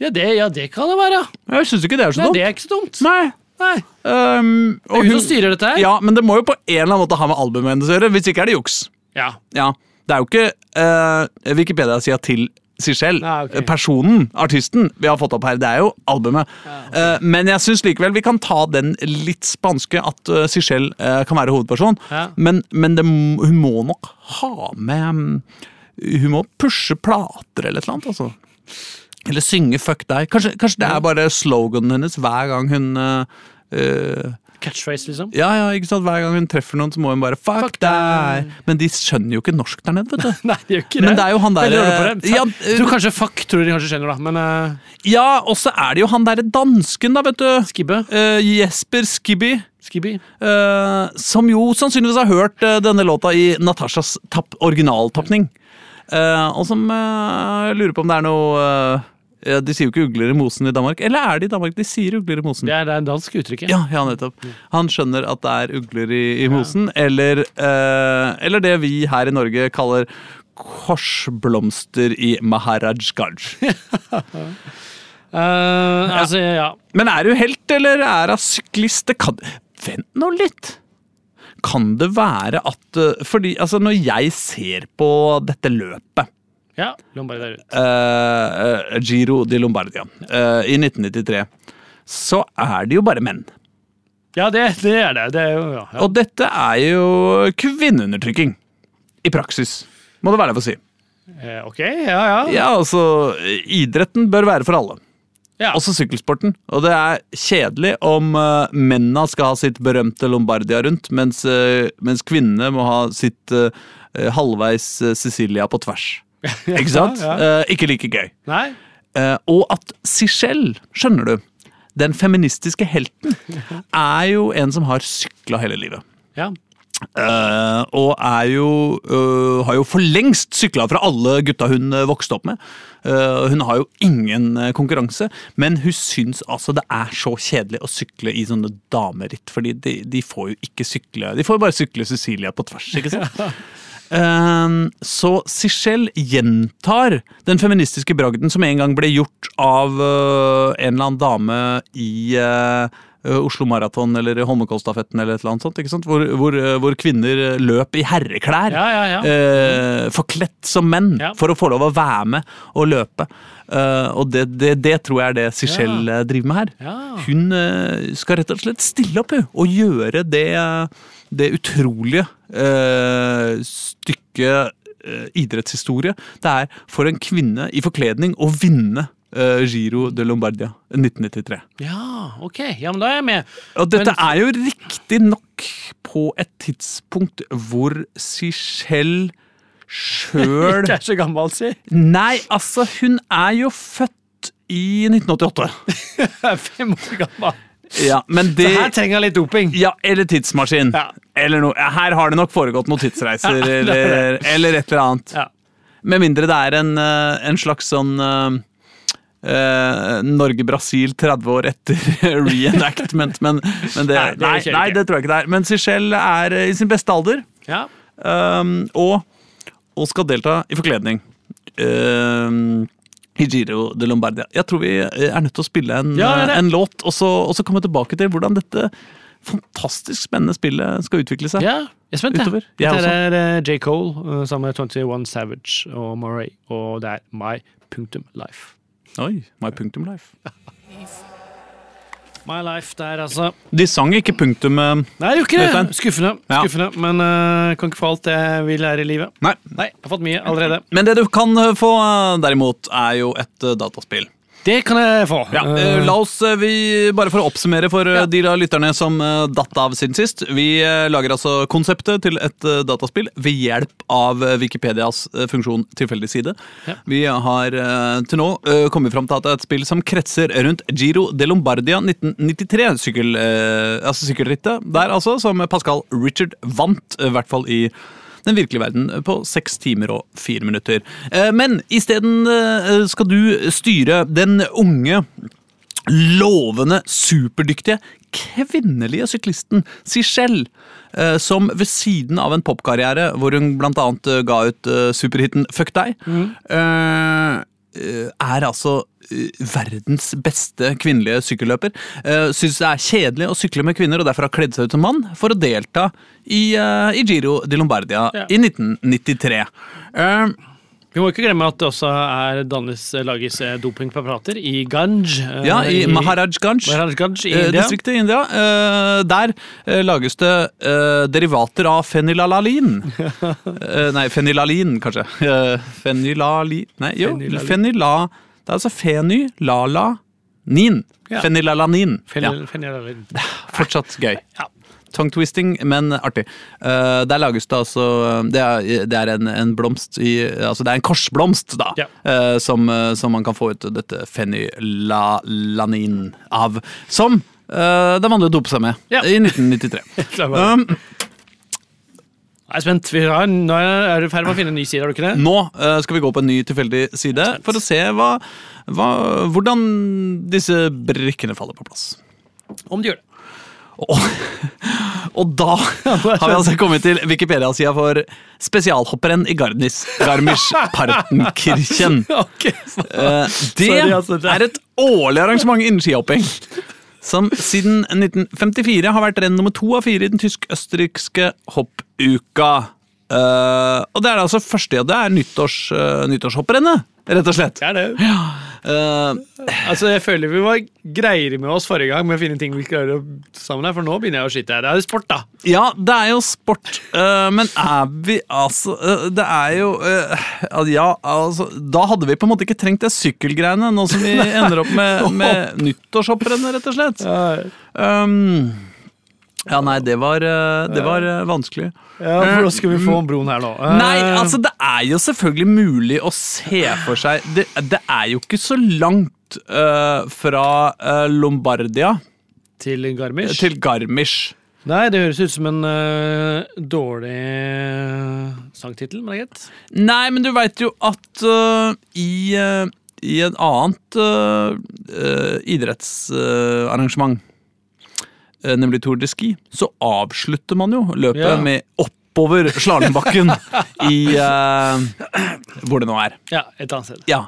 Ja, det, ja, det kan det være. Jeg syns ikke det er så Nei, dumt. det er ikke så dumt. Nei. Nei. Um, og hun styrer dette her. Ja, men det må jo på en eller annen måte ha med albumet hennes å gjøre. Hvis ikke er det juks. Ja. Ja, Det er jo ikke uh, Wikipedia-sida til Sichelle. Nei, okay. Personen, artisten, vi har fått opp her. Det er jo albumet. Eh, men jeg syns likevel vi kan ta den litt spanske at uh, Sichelle uh, kan være hovedperson. Ja. Men, men det, hun må nok ha med mm, Hun må pushe plater eller et eller annet. altså. Eller synge 'fuck deg'. Kanskje, kanskje det er bare sloganen hennes hver gang hun eh, eh, Catchphrase, liksom. ja, ja, ikke sant? Hver gang hun treffer noen, så må hun bare 'fuck, Fuck deg'. Men de skjønner jo ikke norsk der nede, vet du. Nei, de gjør ikke det. Men det er jo han der-. Ja, uh, jeg tror kanskje fuck tror de kanskje skjønner, da. Men uh, Ja, og så er det jo han derre dansken, da, vet du. Skibbe. Uh, Jesper Skibby. Skibby. eh, som jo sannsynligvis har hørt eh, denne låta i Natashas originaltapning. Eh, og som eh, lurer på om det er noe eh, ja, De sier jo ikke 'ugler i mosen' i Danmark. Eller er det i Danmark de sier 'ugler i mosen'? Det er det er dansk uttrykk. Ja, ja, nettopp. Han skjønner at det er ugler i, i mosen, eller, eh, eller det vi her i Norge kaller korsblomster i Maharajganj. Eh, altså, ja. Men er du helt, eller er hun syklist? Det kan Vent nå litt! Kan det være at eh, Fordi altså, når jeg ser på dette løpet ja. Lombardia rundt. ute. eh, eh, Giro di Lombardia uh, i 1993, så er det jo bare menn. Ja, det, det er det. Det er jo ja, ja. Og dette er jo kvinneundertrykking. I praksis, må det være lov å si. Eh, ok, ja, ja. Ja, altså, idretten bør være for alle. Ja. Også sykkelsporten. Og det er kjedelig om uh, mennene skal ha sitt berømte Lombardia rundt, mens, uh, mens kvinnene må ha sitt uh, halvveis Sicilia på tvers. Ikke sant? Ja, Uh, ikke like gøy. Nei? Og at Sichelle, skjønner du, den feministiske helten, er jo en som har sykla hele livet. Ja. Eh, og er jo uh, har jo for lengst sykla fra alle gutta hun øh, vokste opp med. Uh, hun har jo ingen konkurranse, men hun syns altså det er så kjedelig å sykle i sånne dameritt. fordi de, de får jo ikke sykle De får jo bare sykle Cecilia på tvers, ikke sant? Eh, så Sichelle gjentar den feministiske bragden som en gang ble gjort av en eller annen dame i Oslo Maraton eller Holmenkollstafetten eller et eller annet sånt, ikke sant? Hvor, hvor, øh, hvor kvinner løp i herreklær. Ja, ja, ja. eh, forkledt som menn for å få lov å være med og løpe. Eh, og det, det, det tror jeg er det Sichelle eh, driver med her. Hun eh, skal rett og slett stille opp hun, og gjøre det, det utrolige eh, stykket eh, idrettshistorie det er for en kvinne i forkledning å vinne eh, Giro de Lombardia 1993. ja, ok. Ja, men da er jeg med. Og dette Men- er jo riktig nok på et tidspunkt hvor Sichelle sjøl Ikke er så gammel, si. Nei, altså, hun er jo født i 1988. Jeg er fem år gammel. Ja, men det Så her trenger jeg litt doping. Ja, eller tidsmaskin. Ja. Eller noe. Her har det nok foregått noen tidsreiser, er eller, eller et eller annet. Ja. Med mindre det er en, eh, en slags sånn eh, eh, Norge-Brasil 30 år etter reenactment, men, men det, Nei, det nei, det tror jeg ikke det er. Men Seychelles er eh, i sin beste alder, Ja. um, og, og skal delta i forkledning. Um, i Giro de Lombardia. Jeg tror vi er nødt til å spille en, Ja, det det. en låt, og så, og så komme tilbake til hvordan dette fantastisk spennende spillet skal utvikle seg. ja. Jeg er spent. Utover. Jeg Dette er eh, J. Cole sammen med 21 Savage og Murray, og det er My Punktum Life. Oi, My Punktum Life. My Life der, altså. De sang ikke punktum eh, Nei, det gjorde ikke det. Skuffende. Ja. Skuffende, Men uh, kan ikke få alt jeg vil lære i livet. Nei. Nei, jeg har fått mye allerede. Men det du kan eh, få, derimot, er jo et dataspill. Det kan jeg få. Ja, eh, la oss, eh, vi, Bare for å oppsummere for eh, Ja. de lytterne som eh, datt av siden sist. Vi eh, lager altså konseptet til et eh, dataspill ved hjelp av eh, Wikipedias eh, funksjon tilfeldig side. Ja. Vi har eh, til nå eh, kommet fram til at det er et spill som kretser rundt Giro de Lombardia 1993. Sykkel, eh, altså sykkelrittet der, altså, som Pascal Richard vant, eh, i hvert fall i den virkelige verden på seks timer og fire minutter. Eh, Men isteden eh, skal du styre den unge, lovende, superdyktige, kvinnelige syklisten Sichelle. eh, Som ved siden av en popkarriere hvor hun eh, ga ut eh, superhiten Fuck deg, mm. eh, er altså eh, verdens beste kvinnelige sykkelløper. Uh, Syns det er kjedelig å sykle med kvinner, og derfor har kledd seg ut som mann for å delta i, eh, i Giro di Lombardia Ja. i 1993. Eh, Vi må ikke glemme at det også er dannes, lages eh, dopingpreparater i Ganj. eh, ja, i Maharajganj. Maharajganj i eh, India. distriktet i India. Eh, der eh, lages det eh, derivater av fenilalalin. Eh, nei, fenilalin, kanskje. Fenilali... Nei, jo. Fenilalin. Fenila... Det er altså fenylalanin. Ja. Fenylalanin. Ja. Fenil- fenil- Fortsatt gøy. Ja. Tongue-twisting, men artig. Uh, der lages det altså Det er, det er en, en blomst i Altså det er en korsblomst, da. Ja. uh, som, eh, som man kan få ut dette fenylalanin av. Som uh, det er vanlig å dope seg med Ja. i 1993. Klar um, Jeg er spent. Har, nå er du i ferd med å finne en ny side, er du ikke det? nå uh, skal vi gå på en ny tilfeldig side for å se hva, hva, hvordan disse brikkene faller på plass. Om de gjør det. Og, og da har vi altså kommet til Wikipedia-sida for spesialhopperen i Gardnis, Garmisch-Partenkirchen. Ok. Eh, Det altså, det- er et årlig arrangement innen skihopping. Som siden 1954 har vært renn nummer to av fire i den tysk-østerrikske hoppuka. Uh, og det er altså første ja, det er nyttårs, uh, nyttårshopprennet, rett og slett. Det er det. Eh, Altså, Jeg føler vi var greiere med oss forrige gang med å finne ting vi klarer å sammen her, for nå begynner jeg å skyte her. Det er jo sport, da. ja, det er jo sport, uh, men er vi altså uh, Det er jo Ja, altså Da hadde vi på en måte ikke trengt det sykkelgreiene, nå som vi ender opp med, med nyttårshopprennet, rett og slett. Um, ja, nei, det var, eh, det var eh, vanskelig. Ja, for da skal vi få broen her nå. Nei, Eh, altså det er jo selvfølgelig mulig å se for seg Det, det er jo ikke så langt uh, fra uh, Lombardia Til Garmisch? til Garmisch. Nei, det høres ut som en uh, dårlig sangtittel, men det er greit. Nei, men du veit jo at i, i en annet idrettsarrangement, nemlig Tour de Ski, så avslutter man jo løpet Ja. med oppover slalåmbakken i eh, Hvor det nå er. Ja, et annet sted. Ja.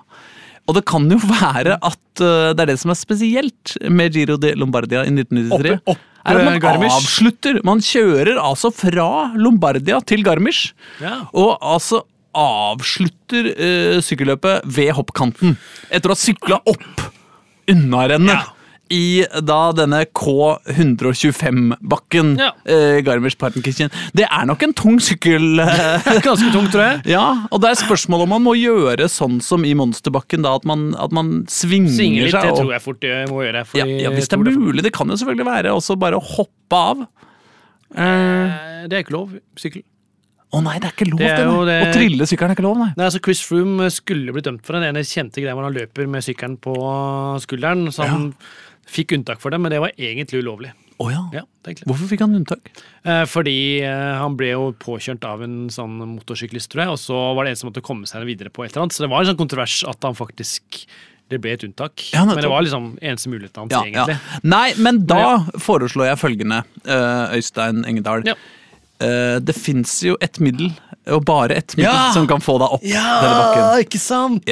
Og det kan jo være at eh, det er det som er spesielt med Giro de Lombardia i 1993. Opp- opp, er at eh, man Garmisch. avslutter. Man kjører altså fra Lombardia til Garmisch. Ja. Og altså avslutter eh, sykkelløpet ved hoppkanten. Etter å ha sykla opp unnarennet. Ja. I da denne K125-bakken. Ja. Eh, Garmisch-Partenkirchen. Det er nok en tung sykkel. eh, Ganske tung, tror jeg. ja, og det er spørsmål om man må gjøre sånn som i monsterbakken, da, at man, at man svinger, svinger litt, seg. det og- tror jeg fort jeg må gjøre. ja, ja, hvis det er mulig. Det kan jo selvfølgelig være også bare å hoppe av. Eh, Det er ikke lov. Sykkel. Å nei, det er ikke lov, Det det. det- Å trille sykkelen er ikke lov, nei. Nei, altså Chris Froome skulle blitt dømt for den ene kjente greia hvor han løper med sykkelen på skulderen. Så han fikk unntak for det, men det var egentlig ulovlig. Oh, ja. Ja. Hvorfor fikk han unntak? Eh, Fordi eh, han ble jo påkjørt av en sånn motorsyklist, tror jeg, og så var det en som måtte komme seg videre på et eller annet. Så det var en sånn kontrovers at han faktisk det ble et unntak. Ja, men det var liksom eneste muligheten hans, Ja, ja. egentlig. Nei, men da foreslår jeg følgende, eh, Øystein Engedal. Ja. Eh, det fins jo et middel, og bare et middel, Ja! som kan få deg opp denne bakken. Ja, ikke sant?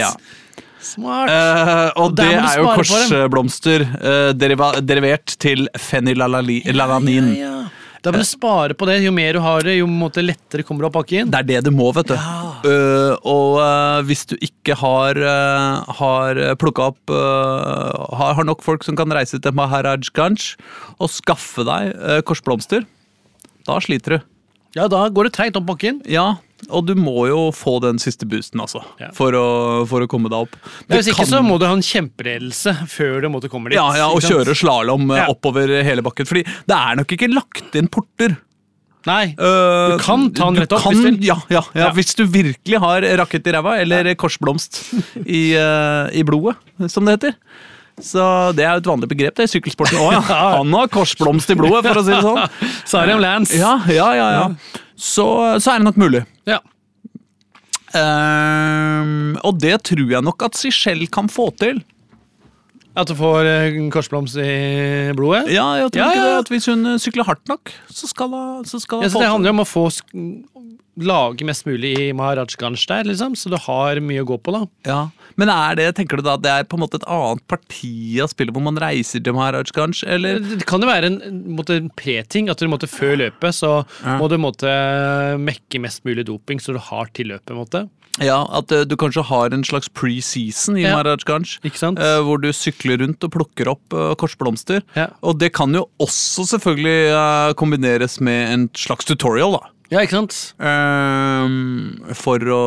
Ja. Smart. Uh, og og det er jo korsblomster uh, deriva, derivert til fenylalanin. Ja, ja. Da må du spare på det. Jo mer du har det, jo lettere kommer du opp inn. Det er det du må, vet du. Eh, og uh, hvis du ikke har, uh, har plukka opp uh, har, har nok folk som kan reise til Maharaj Ganj og skaffe deg eh, korsblomster, da sliter du. Ja, da går det treigt opp bakken. Ja, og du må jo få den siste boosten, altså. Ja. For, å, for å komme deg opp. Ja, hvis ikke kan- så må du ha en kjempeledelse før du måtte komme dit. Ja, ja, og kjøre slalåm Ja. oppover hele bakken. Fordi det er nok ikke lagt inn porter. Nei. du kan ta den rett opp, Kan, hvis du ja, ja, Ja. hvis du virkelig har rakett i ræva, eller korsblomst i, uh, i blodet, som det heter. Så det er jo et vanlig begrep det i sykkelsporten òg, ja. Han har korsblomst i blodet, for å si det sånn. Om Lance. Ja, ja, ja, ja. Så, så er det nok mulig. Ja. Um, og det tror jeg nok at Sichelle kan få til. At du får eh, korsblomst i blodet? Ja, jeg tror Ja, ja. det at Hvis hun eh, sykler hardt nok, så skal hun, så skal Ja, så få det handler om å få lage mest mulig i Maharaj Ganj der, liksom, så du har mye å gå på, da. Ja, Men er det, tenker du da, det er på en måte et annet parti av spillet hvor man reiser til Maharaj Ganj, eller? Det kan jo være en, en pre-ting, at du måtte før løpet så må du måtte mekke mest mulig doping så du har til løpet. måte. Ja, At eh, du kanskje har en slags pre-season i Ja. Maharaj Ganj? Ikke sant? eh, hvor du sykler rundt og plukker opp eh, korsblomster. Ja. Og det kan jo også selvfølgelig kombineres med en slags tutorial, da. Ja, ikke sant? Ehm, for å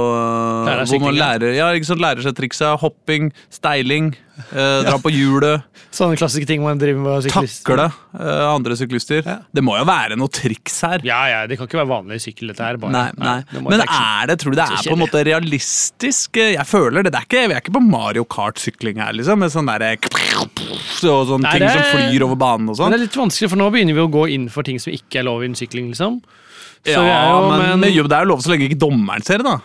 Lære seg, man lærer, ja, ikke sant, lærer seg triksa. Hopping, steiling, uh, dra på hjulet, Sånne klassiske ting man driver med syklist. takle uh, andre syklister. Ja. Det må jo være noe triks her. Ja, ja, det kan ikke være vanlig sykkel, dette her. Bare. Nei, nei. det Men er det, tror du det er på en måte realistisk? Jeg føler det. det er ikke, vi er ikke på Mario Kart-sykling her, liksom. Med sånn derre Og sånne Nei, ting er, som flyr over banen og Men sånn. det er litt vanskelig, for nå begynner vi å gå inn for ting som ikke er lov innen sykling, liksom. Så Ja, jo, men, men, jo, det er jo lov så lenge ikke dommeren ser det, da.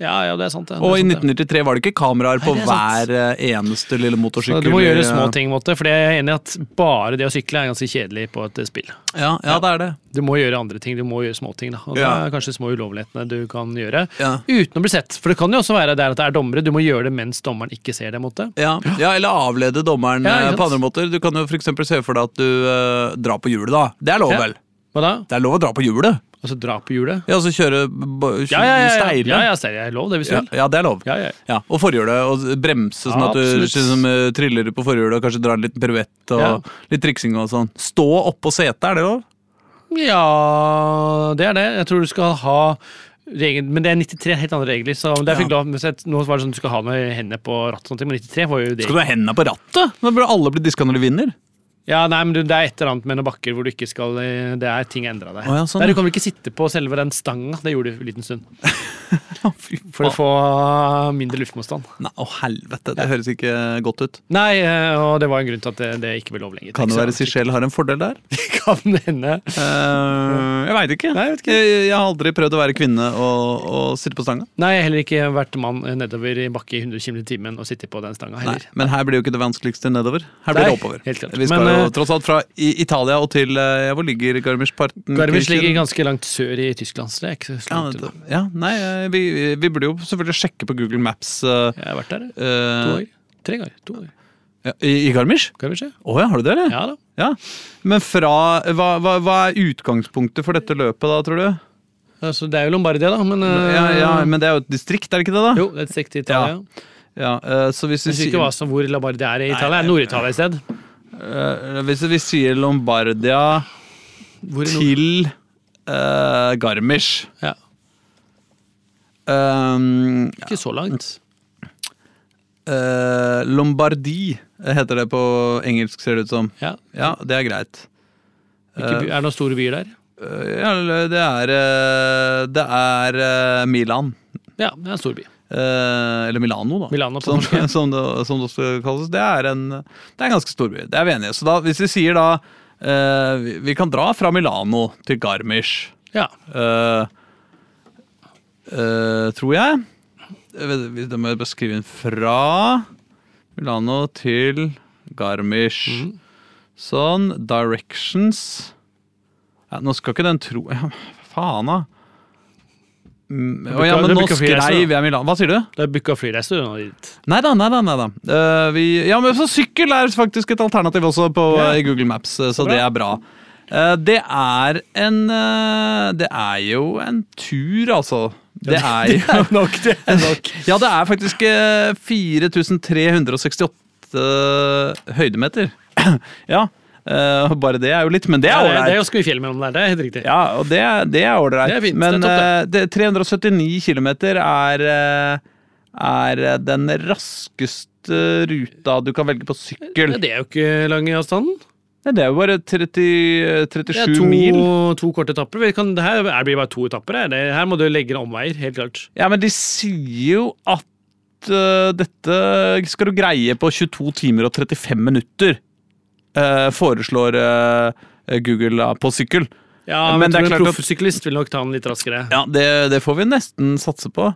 ja, ja, det er sant. Det. Og det er sant, i 1993 var det ikke kameraer på Nei, er hver eh, eneste lille Så motorsykkel. du må gjøre små eh, ting, måte, for jeg er enig i at bare det å sykle er ganske kjedelig på et spill. Ja, ja, det er det. Du må gjøre andre ting, du må gjøre småting. Og det er kanskje små ulovlighetene du kan gjøre Ja. uten å bli sett. For det kan jo også være der at det er dommere, du må gjøre det mens dommeren ikke ser det. måte. Ja, ja, eller avlede dommeren Ja, eh, på andre måter. Du kan jo eksempel se for deg at du uh, drar på hjulet, da. Det er lov, Ja. vel? Hva da? Det er lov å dra på hjulet. Altså dra på hjulet? Ja, altså kjøre, kjøre Ja, ja, ja. ja. steile. ja, ja steile. er lov det, hvis du vil. ja, det er lov. Ja, ja. Ja, og forhjulet, og bremse sånn at du liksom, eh, triller på forhjulet og kanskje drar en liten piruett og litt triksing og sånn. Stå oppå setet, er det lov? Ja, det er det. Jeg tror du skal ha regel, Men det er 93 helt andre regler. Så det Ja. fikk lov, nå var det sånn at du skal ha med hendene på rattet, men 93 var jo det. Skal du ha hendene på rattet? Da burde alle bli diska når de vinner. Ja, nei, men du, Det er et eller annet med noen bakker hvor du ikke skal eh, Det er ting endra der. Å, ja, sånn, Nei, du kan vel ikke sitte på selve den stanga? Det gjorde du en liten stund. For å få mindre luftmotstand. Nei, Å, helvete. Det høres ikke godt ut. Nei, eh, og det var en grunn til at det, det ikke ble lov lenger. Kan det være Sichel har en fordel der? Kan hende. Uh, jeg veit ikke. Nei, jeg vet ikke. Jeg, jeg har aldri prøvd å være kvinne og, og sitte på stanga. Nei, jeg har heller ikke vært mann nedover i bakke i 100 km i timen og sitte på den stanga Nei, heller. men her blir jo ikke det vanskeligste nedover. Her blir Nei, det oppover. helt klart. Vi skal jo eh, tross alt fra Italia og til eh, ja, Hvor ligger Garmisch-Parten? Garmisch ligger ganske langt sør i Tyskland, så det er ikke så ja, det- ja, nei, eh, vi, vi burde jo selvfølgelig sjekke på Google Maps Uh, Jeg har vært der, uh, to år. Tre ganger. To år. ja, i, I Garmisch? Garmisch, ja. Oh, ja, har du det, eller? Ja da. Ja. Men fra hva, hva, hva er utgangspunktet for dette løpet, da, tror du? Altså, det er jo Lombardia, da, men uh, Ja, ja, Men det er jo et distrikt, er det ikke det, da? Jo, det er et distrikt i Italia. Ja, eh, så hvis du sier ikke hva som hvor Lombardia er i Italia. Det er Nord-Italia i sted. Eh, Hvis vi sier Lombardia til uh, Garmisch Ja, um, ikke så langt. Uh, Lombardi heter det på engelsk, ser det ut som. Ja. Ja, det er greit. By- er det noen store byer der? Ja, det er Det er Milan. Ja, det er en stor by. Eh, eller Milano, da. Milano som, som, det, som det også kalles. Det er en, det er en ganske stor by. Det er vi enige. Så da, hvis vi sier da eh, vi, vi kan dra fra Milano til Garmisch, Ja. eh, tror jeg. det Da må jeg bare skrive inn fra Milano til Garmisch. Mm. Sånn. Directions. Ja, nå skal ikke den tro ja, Faen, da. Mm, å ja, men nå skreiv da. jeg Milano. Hva sier du? Det er booka flyreise unna dit. Nei da, nei da. Nei da. Uh, vi, ja, men så sykkel er faktisk et alternativ også på, Ja. i Google Maps, eh, så bra. det er bra. Uh, det er en uh, Det er jo en tur, altså. Det er jo nok, det er nok. Ja, det er faktisk eh, 4368 høydemeter. ja. Eh, bare det er jo litt, men det er er Ja, det er jo ganske mye fjell mellom der, det er helt riktig. Ja, og det, det er ålreit. Er Men eh, det, 379 km er, eh, er eh, den raskeste ruta du kan velge på sykkel. Det er jo ikke lang i avstanden. Nei, Det er jo bare 30, 37 Det er to, mil. to korte etapper. Vi kan, det her er- blir bare to etapper. her. Det, her må du legge deg omveier, helt klart. Ja, men de sier jo at uh, dette skal du greie på 22 timer og 35 minutter. Eh, foreslår eh, Google på sykkel. Ja, Men men, det klart en proffsyklist vil nok ta den litt raskere. Ja, det, det får vi nesten satse på.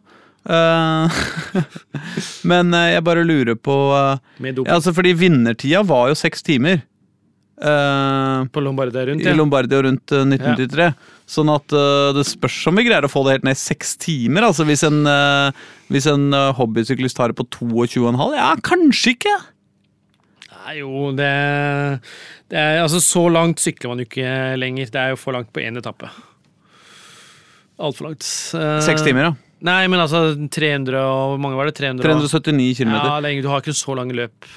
Eh, men eh, jeg bare lurer på eh, ja, altså Fordi vinnertida var jo seks timer. eh, på Lombardia rundt. I Lombardia rundt 1993. Ja. Sånn at eh, det spørs om vi greier å få det helt ned i seks timer. Altså Hvis en, eh, hvis en eh, hobbysyklist tar det på 22,5? Ja, kanskje ikke! Nei, jo, det, det er, altså, Så langt sykler man jo ikke lenger. Det er jo for langt på én etappe. Altfor langt. Eh, Seks timer, ja. Nei, men altså 300 og mange var det? 300 379 km. Ja, er du har ikke så lange løp.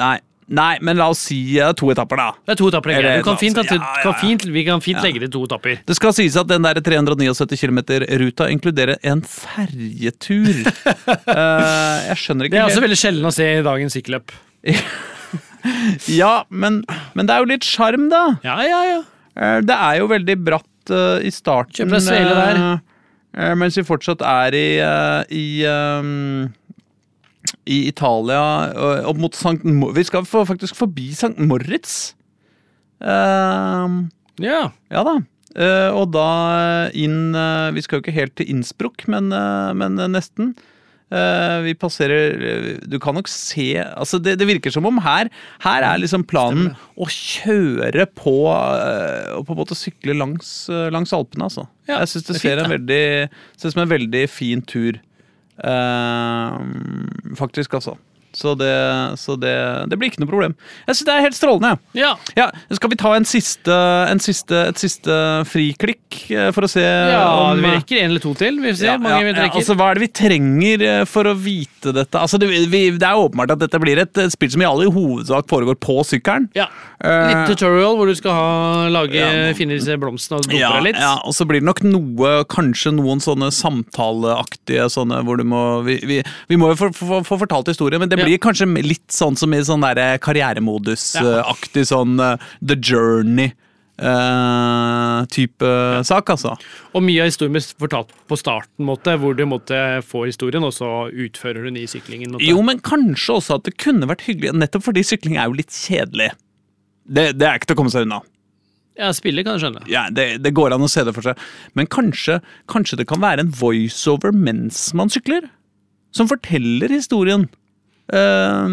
Nei. Nei, men la oss si uh, to etapper, da. Det er to etapper. Eller Du kan fint, at- ja, ja, ja, kan fint, vi kan fint legge til to etapper. Det skal sies at den der 379 km-ruta inkluderer en ferjetur. uh, jeg skjønner ikke Det er også veldig sjelden å se i dagens sykkelløp. Ja, men, men det er jo litt sjarm, da. Ja, ja, ja. Eh, Det er jo veldig bratt uh, i starten. Kjøp deg svele der. Uh, mens vi fortsatt er i, uh, i, um, i Italia, opp mot Sankt Mor Vi skal faktisk forbi Sankt Moritz. Ja. ja da. Og da inn Vi skal jo ikke helt til Innsbruck, men, men nesten. Eh, vi passerer Du kan nok se altså det, det virker som om her Her er liksom planen å kjøre på uh, og på en måte sykle langs, uh, langs Alpene, altså. Ja, Jeg syns det, det er ser fint, en veldig, ser ut som en veldig fin tur. Faktisk, altså. Så, det, så det, det blir ikke noe problem. Jeg synes det er helt strålende. Ja. Ja, Skal vi ta en siste, en siste, et siste friklikk eh, for å se ja, om vi rekker en eller to til. Vi får se ja, mange vi ja, rekker. altså, Hva er det vi trenger eh, for å vite dette? Altså, det, vi, det er åpenbart at dette blir et eh, spill som i all hovedsak foregår på sykkelen. ja. Eh, Litt tutorial hvor du skal ha, lage, Ja. finne disse blomstene og dumpe Ja, deg litt. ja, og så blir det nok noe, kanskje noen sånne samtaleaktige sånne hvor du må Vi, vi, vi må jo få, få, få fortalt historien, men det Ja. Blir kanskje litt sånn som i sånn der karrieremodus-aktig sånn eh, The Journey-type sak, altså. Og mye av historien blir fortalt på starten, måte, hvor du måtte få historien, og så utfører du den i syklingen. Måte. Jo, men kanskje også at det kunne vært hyggelig, nettopp fordi sykling er jo litt kjedelig. Det, det er ikke til å komme seg unna. Ja, spiller kan jeg skjønne. Ja, det, det går an å se det for seg. Men kanskje, kanskje det kan være en voiceover mens man sykler? Som forteller historien. Eh,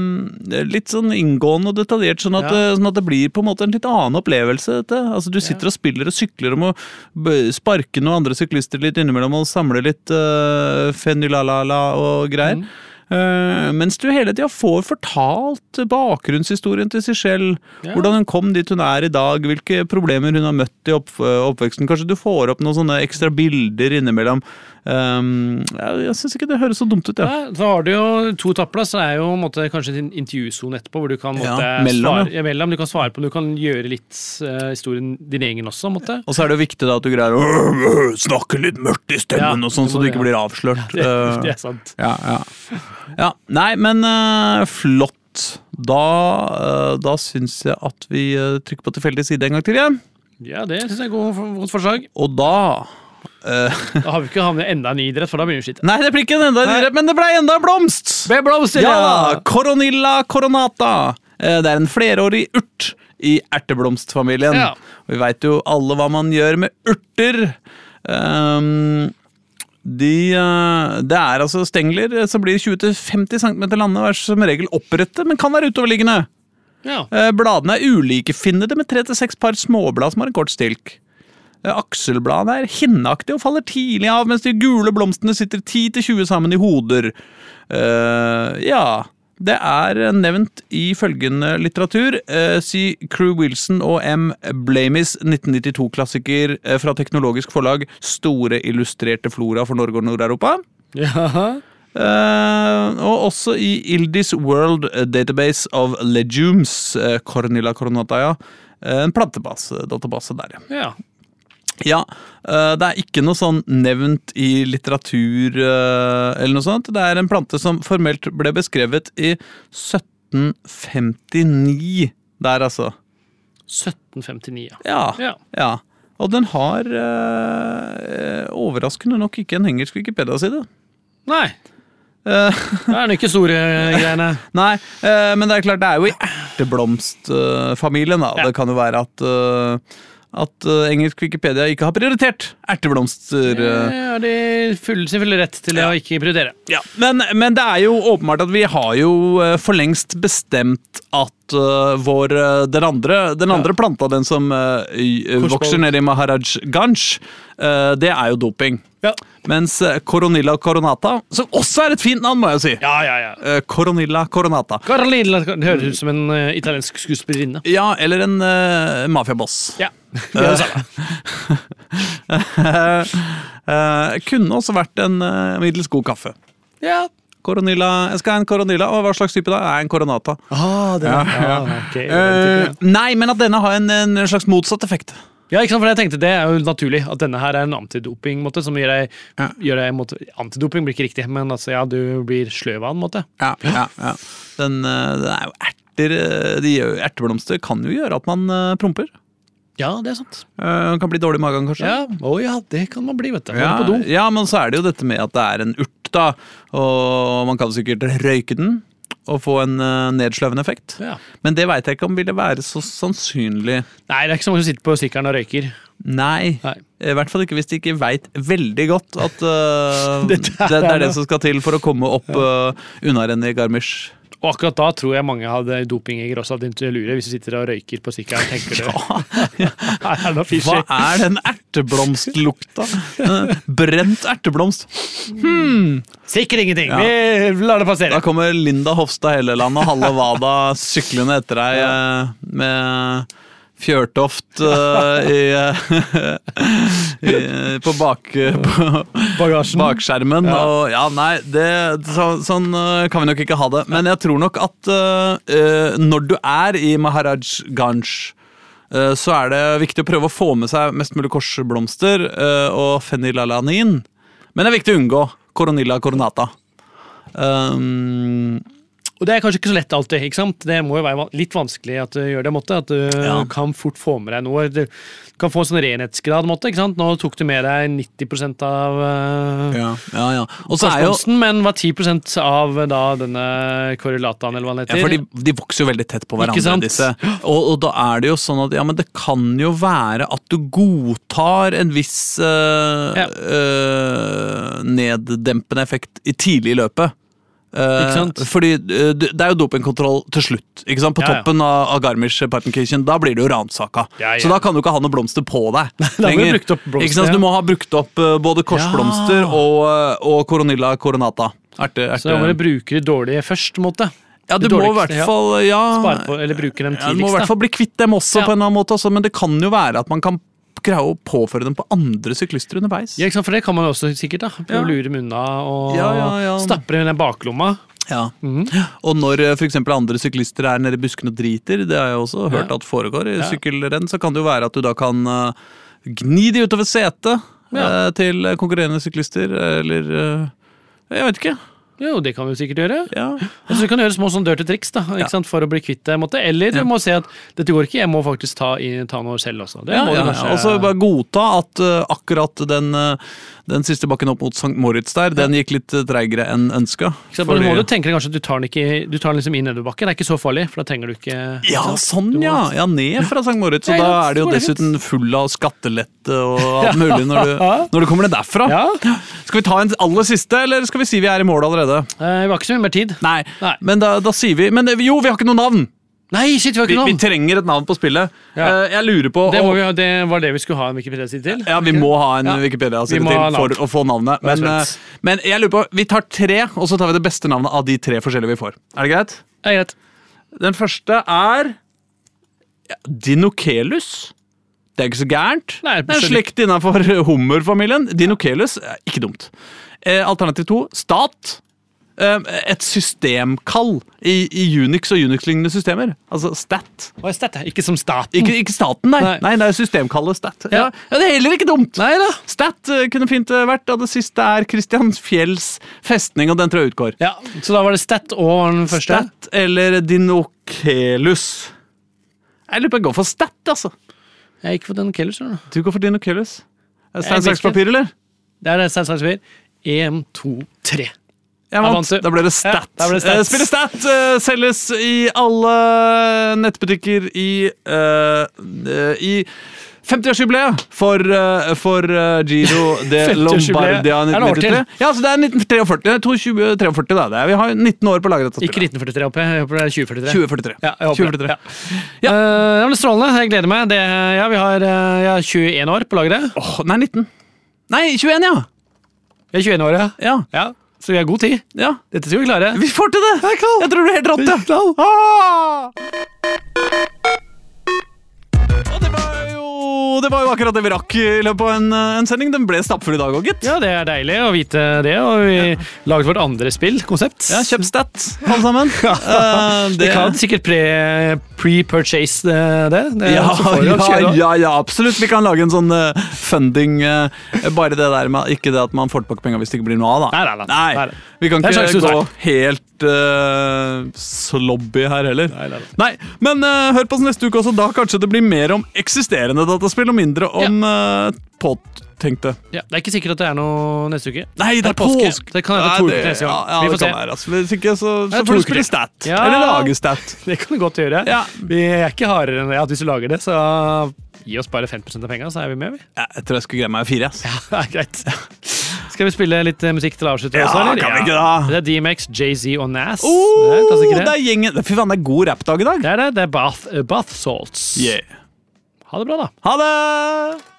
litt sånn inngående og detaljert, sånn at, Ja. det- sånn at det blir på en måte en litt annen opplevelse. Dette. Altså, du sitter og spiller og sykler og må sparke noen andre syklister litt innimellom og samle litt uh, fenylalala og greier. Mm. Uh, mens du hele tida får fortalt bakgrunnshistorien til selv. Ja. Hvordan hun kom dit hun er i dag, hvilke problemer hun har møtt i opp, oppveksten. Kanskje du får opp noen sånne ekstra bilder innimellom. Um, jeg jeg syns ikke det høres så dumt ut, ja. Nei, så har du jo to tapplass, så det er jo måtte, kanskje en intervjusone etterpå, hvor du kan måtte, Ja, mellom, svare, ja, mellom, du kan svare på, du kan gjøre litt uh, historien din egen også. Måtte. Og så er det jo viktig da at du greier å snakke litt mørkt i stemmen, Ja, og sånn, så du ikke ja. blir avslørt. Det, Uh, det er sant. ja, ja. ja, Nei, men uh, flott. Da, da syns jeg at vi trykker på tilfeldig side en gang til igjen. Ja, det syns jeg er god, godt forslag. Og da Da har vi ikke havnet enda en idrett, for da begynner vi skitt. Nei, det blir ikke en enda en idrett, men det ble enda en blomst! Ble blomst, Ja! Coronilla coronata. Eh, Det er en flerårig urt i erteblomstfamilien. Ja. Vi veit jo alle hva man gjør med urter. Um, de, eh, det er altså stengler som blir 20-50 cm lange og er som regel opprette, men kan være utoverliggende. Ja. Eh, Bladene er ulikefinnede med tre til seks par småblad som har en kort stilk. Eh, Akselbladene er hinneaktige og faller tidlig av, mens de gule blomstene sitter 10-20 sammen i hoder. Uh, ja Det er nevnt i følgende litteratur. Uh, si Crew Wilson og M. Blamies 1992-klassiker eh, fra Teknologisk Forlag. Store illustrerte flora for Norge og Nord-Europa. ja. Uh, og også i Ildis World Database of Legumes, Cornilla Coronataya. En plantebase, database der, ja. Ja. Eh, det er ikke noe sånn nevnt i litteratur eh, eller noe sånt. Det er en plante som formelt ble beskrevet i 1759 der, altså. 1759, ja. Ja, ja. ja. Og den har eh, overraskende nok ikke en engelsk Wikipedia-side. Nei. Eh, Det er den ikke store greiene. Nei, eh, men det er klart det er jo i erteblomstfamilien. da. Ja. Det kan jo være at, eh, at eh, engelsk Wikipedia ikke har prioritert erteblomster. eh. Det har de full, selvfølgelig rett til å ikke prioritere. Ja, men, men det er jo åpenbart at vi har jo eh, for lengst bestemt at uh, vår eh, Den andre, den andre planta, den som uh, vokser nede i Maharaj Ganj, uh, det er jo doping. Ja. Mens eh, Coronilla coronata, som også er et fint navn, må jeg jo si Ja, ja, ja. eh, Coronilla coronata. Carlilla det høres ut som en eh, italiensk skuespillerinne. Ja, eller en uh, mafiaboss. Ja. Det er det samme. Eh, kunne også vært en uh, middels god kaffe. Ja. Coronilla, Jeg skal ha en coronilla. Og hva slags type da? Jeg er en coronata. Ah, det, Ja, ja. ok, den Eh, nei, men at denne har en, en slags motsatt effekt. Ja. ikke sant, for jeg tenkte Det er jo naturlig at denne her er en antidoping. Måte, som gjør deg, Ja. gjør deg måte, Antidoping blir ikke riktig, men altså, ja, du blir sløv av den. måte. Ja, ja, ja. Den, eh, den er jo erter eh, de, Erteblomster kan jo gjøre at man eh, promper. Ja, det er sant. Uh, kan bli dårlig i magen, kanskje. Ja, oh, ja, det kan man bli, vet du. Ja, ja, men så er det jo dette med at det er en urt, da. Og man kan sikkert røyke den og få en uh, nedsløvende effekt. Ja. Men det veit jeg ikke om ville være så sannsynlig. Nei, det er ikke så mange som sitter på sykkelen og røyker. Nei. Nei. I hvert fall ikke hvis de ikke veit veldig godt at uh, det, er det er det som skal til for å komme opp uh, unnarennet i Garmisch. Og akkurat da tror jeg mange hadde dopingjeger også hadde lure, hvis du sitter og røyker på sykkelen. tenker du, ja. er. Hva er den erteblomstlukta? Brent erteblomst. Hmm. Sikkert ingenting. Ja. Vi lar det passere. Da kommer Linda Hofstad Helleland og Halle Wada syklende etter deg eh, med fjørtoft uh, i, i, på, bak, på bakskjermen. Ja. Og ja, nei, det, så, sånn eh, kan vi nok ikke ha det. Men jeg tror nok at uh, eh, når du er i Maharaj Ganj uh, så er det viktig å prøve å få med seg mest mulig korsblomster eh, og fenylalanin. Men det er viktig å unngå coronilla coronata. Um, Og det er kanskje ikke så lett alltid. ikke sant? Det må jo være litt vanskelig at du gjør det. måte, At du Ja. kan fort få med deg noe. Du kan få en sånn renhetsgrad. måte, ikke sant? Nå tok du med deg 90 av uh, ja, ja, ja. Og så er jo men var 10 av eh, da denne korrelataen, eller hva den ja, for de, de vokser jo veldig tett på Ikke hverandre, sant? disse. Og, og da er det jo sånn at ja, men det kan jo være at du godtar en viss uh, eh, neddempende effekt i tidlig i løpet. Sant? Fordi eh, det det er jo dopingkontroll til slutt. På Ja, ja. toppen av, av Garmisch Partenkirchen. Da blir du jo ransaka. Ja. Så da kan du ikke ha noe blomster på deg. Lenger. blomster, du må ha brukt opp eh, både korsblomster og, og coronilla coronata. Erte, erte. Så da må du bruke de dårlige først. måte. Ja, du må i hvert fall ja, på, eller bruke dem ja, Du må i hvert fall bli kvitt dem også, Ja. på en eller annen måte også, men det kan jo være at man kan greie å påføre dem på andre syklister underveis. Ja? For det kan man også sikkert. da. Prøve Ja. å lure dem unna og Ja, ja, stappe dem i den baklomma. Ja. Mhm. Og når eh, eksempel andre syklister er nede i buskene og driter, det har jeg også hørt at foregår i sykkelrenn, så kan det jo være at du da kan eh, gni de utover setet eh, til konkurrerende syklister, eller Jeg vet ikke. Jo, det kan vi sikkert gjøre. Ja. Altså, du kan gjøre små sånn dirty triks da, ikke Ja. sant? for å bli kvitt det. Eller du Ja. må se at dette går ikke, jeg må faktisk ta, ta noe selv også. Det Ja, må ja, kanskje. Og så bare godta at uh, akkurat den, uh, den siste bakken opp mot St. Moritz der, den gikk litt uh, treigere enn ønska. Fordi... må du tenke deg kanskje at du tar den, ikke, du tar den liksom i nedoverbakken. Det er ikke så farlig, for da trenger du ikke Ja, sånn må- ja! Ja, Ned fra St. Moritz. Og da er det jo dessuten full av skattelette og alt mulig når du, når du kommer ned derfra. Ja. Skal vi ta en aller siste, eller skal vi si vi er i mål allerede? Eh, Vi har ikke så mye mer tid. Nei, Nei. men da, da sier vi Men eh, jo, vi har ikke noe navn! Nei, shit, vi har Vi, ikke vi navn! trenger et navn på spillet. Ja. Eh, Jeg lurer på Det, må vi, ha- det var det vi skulle ha en Wikipedia-side til. Ja, vi må ha en Ja. Wikipedia-side Vi til for å få navnet. Er Men, eh, spent. men jeg lurer på, vi tar tre, og så tar vi det beste navnet av de tre forskjellige vi får. Er det greit? Det er greit. Den første er ja, Dinokelus. Det er ikke så gærent. Nei, det er skjønner slekt innenfor hummerfamilien. Dinokelus er ikke dumt. Eh, alternativ to stat. Eh, et systemkall i, i Unix og Unix-lignende systemer. Altså stat. Hva er stat? Ikke som staten. Ikke, ikke staten, nei. Nei. nei. det er systemkallet stat. Ja. Ja. Det er heller ikke dumt. Nei da. Stat eh, kunne fint eh, vært, og det siste er Christian Fjells festning, og den tror jeg utgår. Ja, Så da var det stat og den første? Stat eller Dinokelus? Jeg lurer på jeg går for stat, altså. Jeg gikk for Dinokelus. Skjønner du. Går for Dinokelus. Stein, saks, papir, eller? Det er stein, saks, papir. Én, to, tre. Jeg vant vant. Da ble det stat. Ja, ble det stat. Eh, Spillet stat uh, selges i alle nettbutikker i, uh, eh, i 50-årsjubileet for, uh, for eh, Giro de 50-årsjubileet. Lombardia Er det år til? 1993. Ja, så det er 1943. 2043, da. Det er, vi har 19 år på lageret. Ikke 1943 oppe, jeg håper det er 2043. 2043. Ja, jeg håper det. 2043. Ja. Ja. Uh, ja, men Strålende. Jeg gleder meg. Det, ja, vi har eh, ja, 21 år på lageret. Åh, nei, 19. Nei, 21, ja. Vi er 21 år, ja. Ja. Så vi har god tid. ja. Dette skal vi klare. Vi får til det! Jeg tror det blir helt rått, ja. Det var jo akkurat det vi rakk i løpet av en, eh, en sending. Den ble stappfull i dag òg, gitt. Ja, det er deilig å vite det. Og vi laget vårt andre spill, konsept. Ja, kjøp stat, alle sammen. Eh, Vi kan sikkert pre- pre-purchase det. det. det ja, ja, ja, ja, absolutt. Vi kan lage en sånn uh, funding uh, Bare det der med Ikke det at man får tilbake penger hvis det ikke blir noe av, da. Nei, nei, nei. Nei. Vi kan ikke gå helt uh, slobby her heller. Nei, nei, Nei, men uh, hør på oss neste uke også. Da kanskje det blir mer om eksisterende dataspill og mindre om eh, påtenkte. Ja, det er ikke sikkert at det er noe neste uke. Nei, det er påske! Det kan hende Nei, to det- uker neste gang. Ja, ja, Vi får se. kan være. Altså. Hvis ikke, så, er så får du spille stat. Ja. Eller lage stat. Det kan du godt gjøre. Ja. Vi er ikke hardere enn det at hvis du lager det, så gi oss bare 5% av penga, så er vi med, vi. Ja, jeg tror jeg skulle greie meg fire. ass. Ja, er greit. Skal vi spille litt eh, musikk til avslutt Ja, også, eller? kan vi ikke da? Det er DMX, Jay-Z og Nas. Oh, det er klassikere. det er gjengen. Fy faen, det er god rappdag i dag. Det er det. Det er Bath, uh, bath Salts. Yeah. Ha det bra, da. Ha det!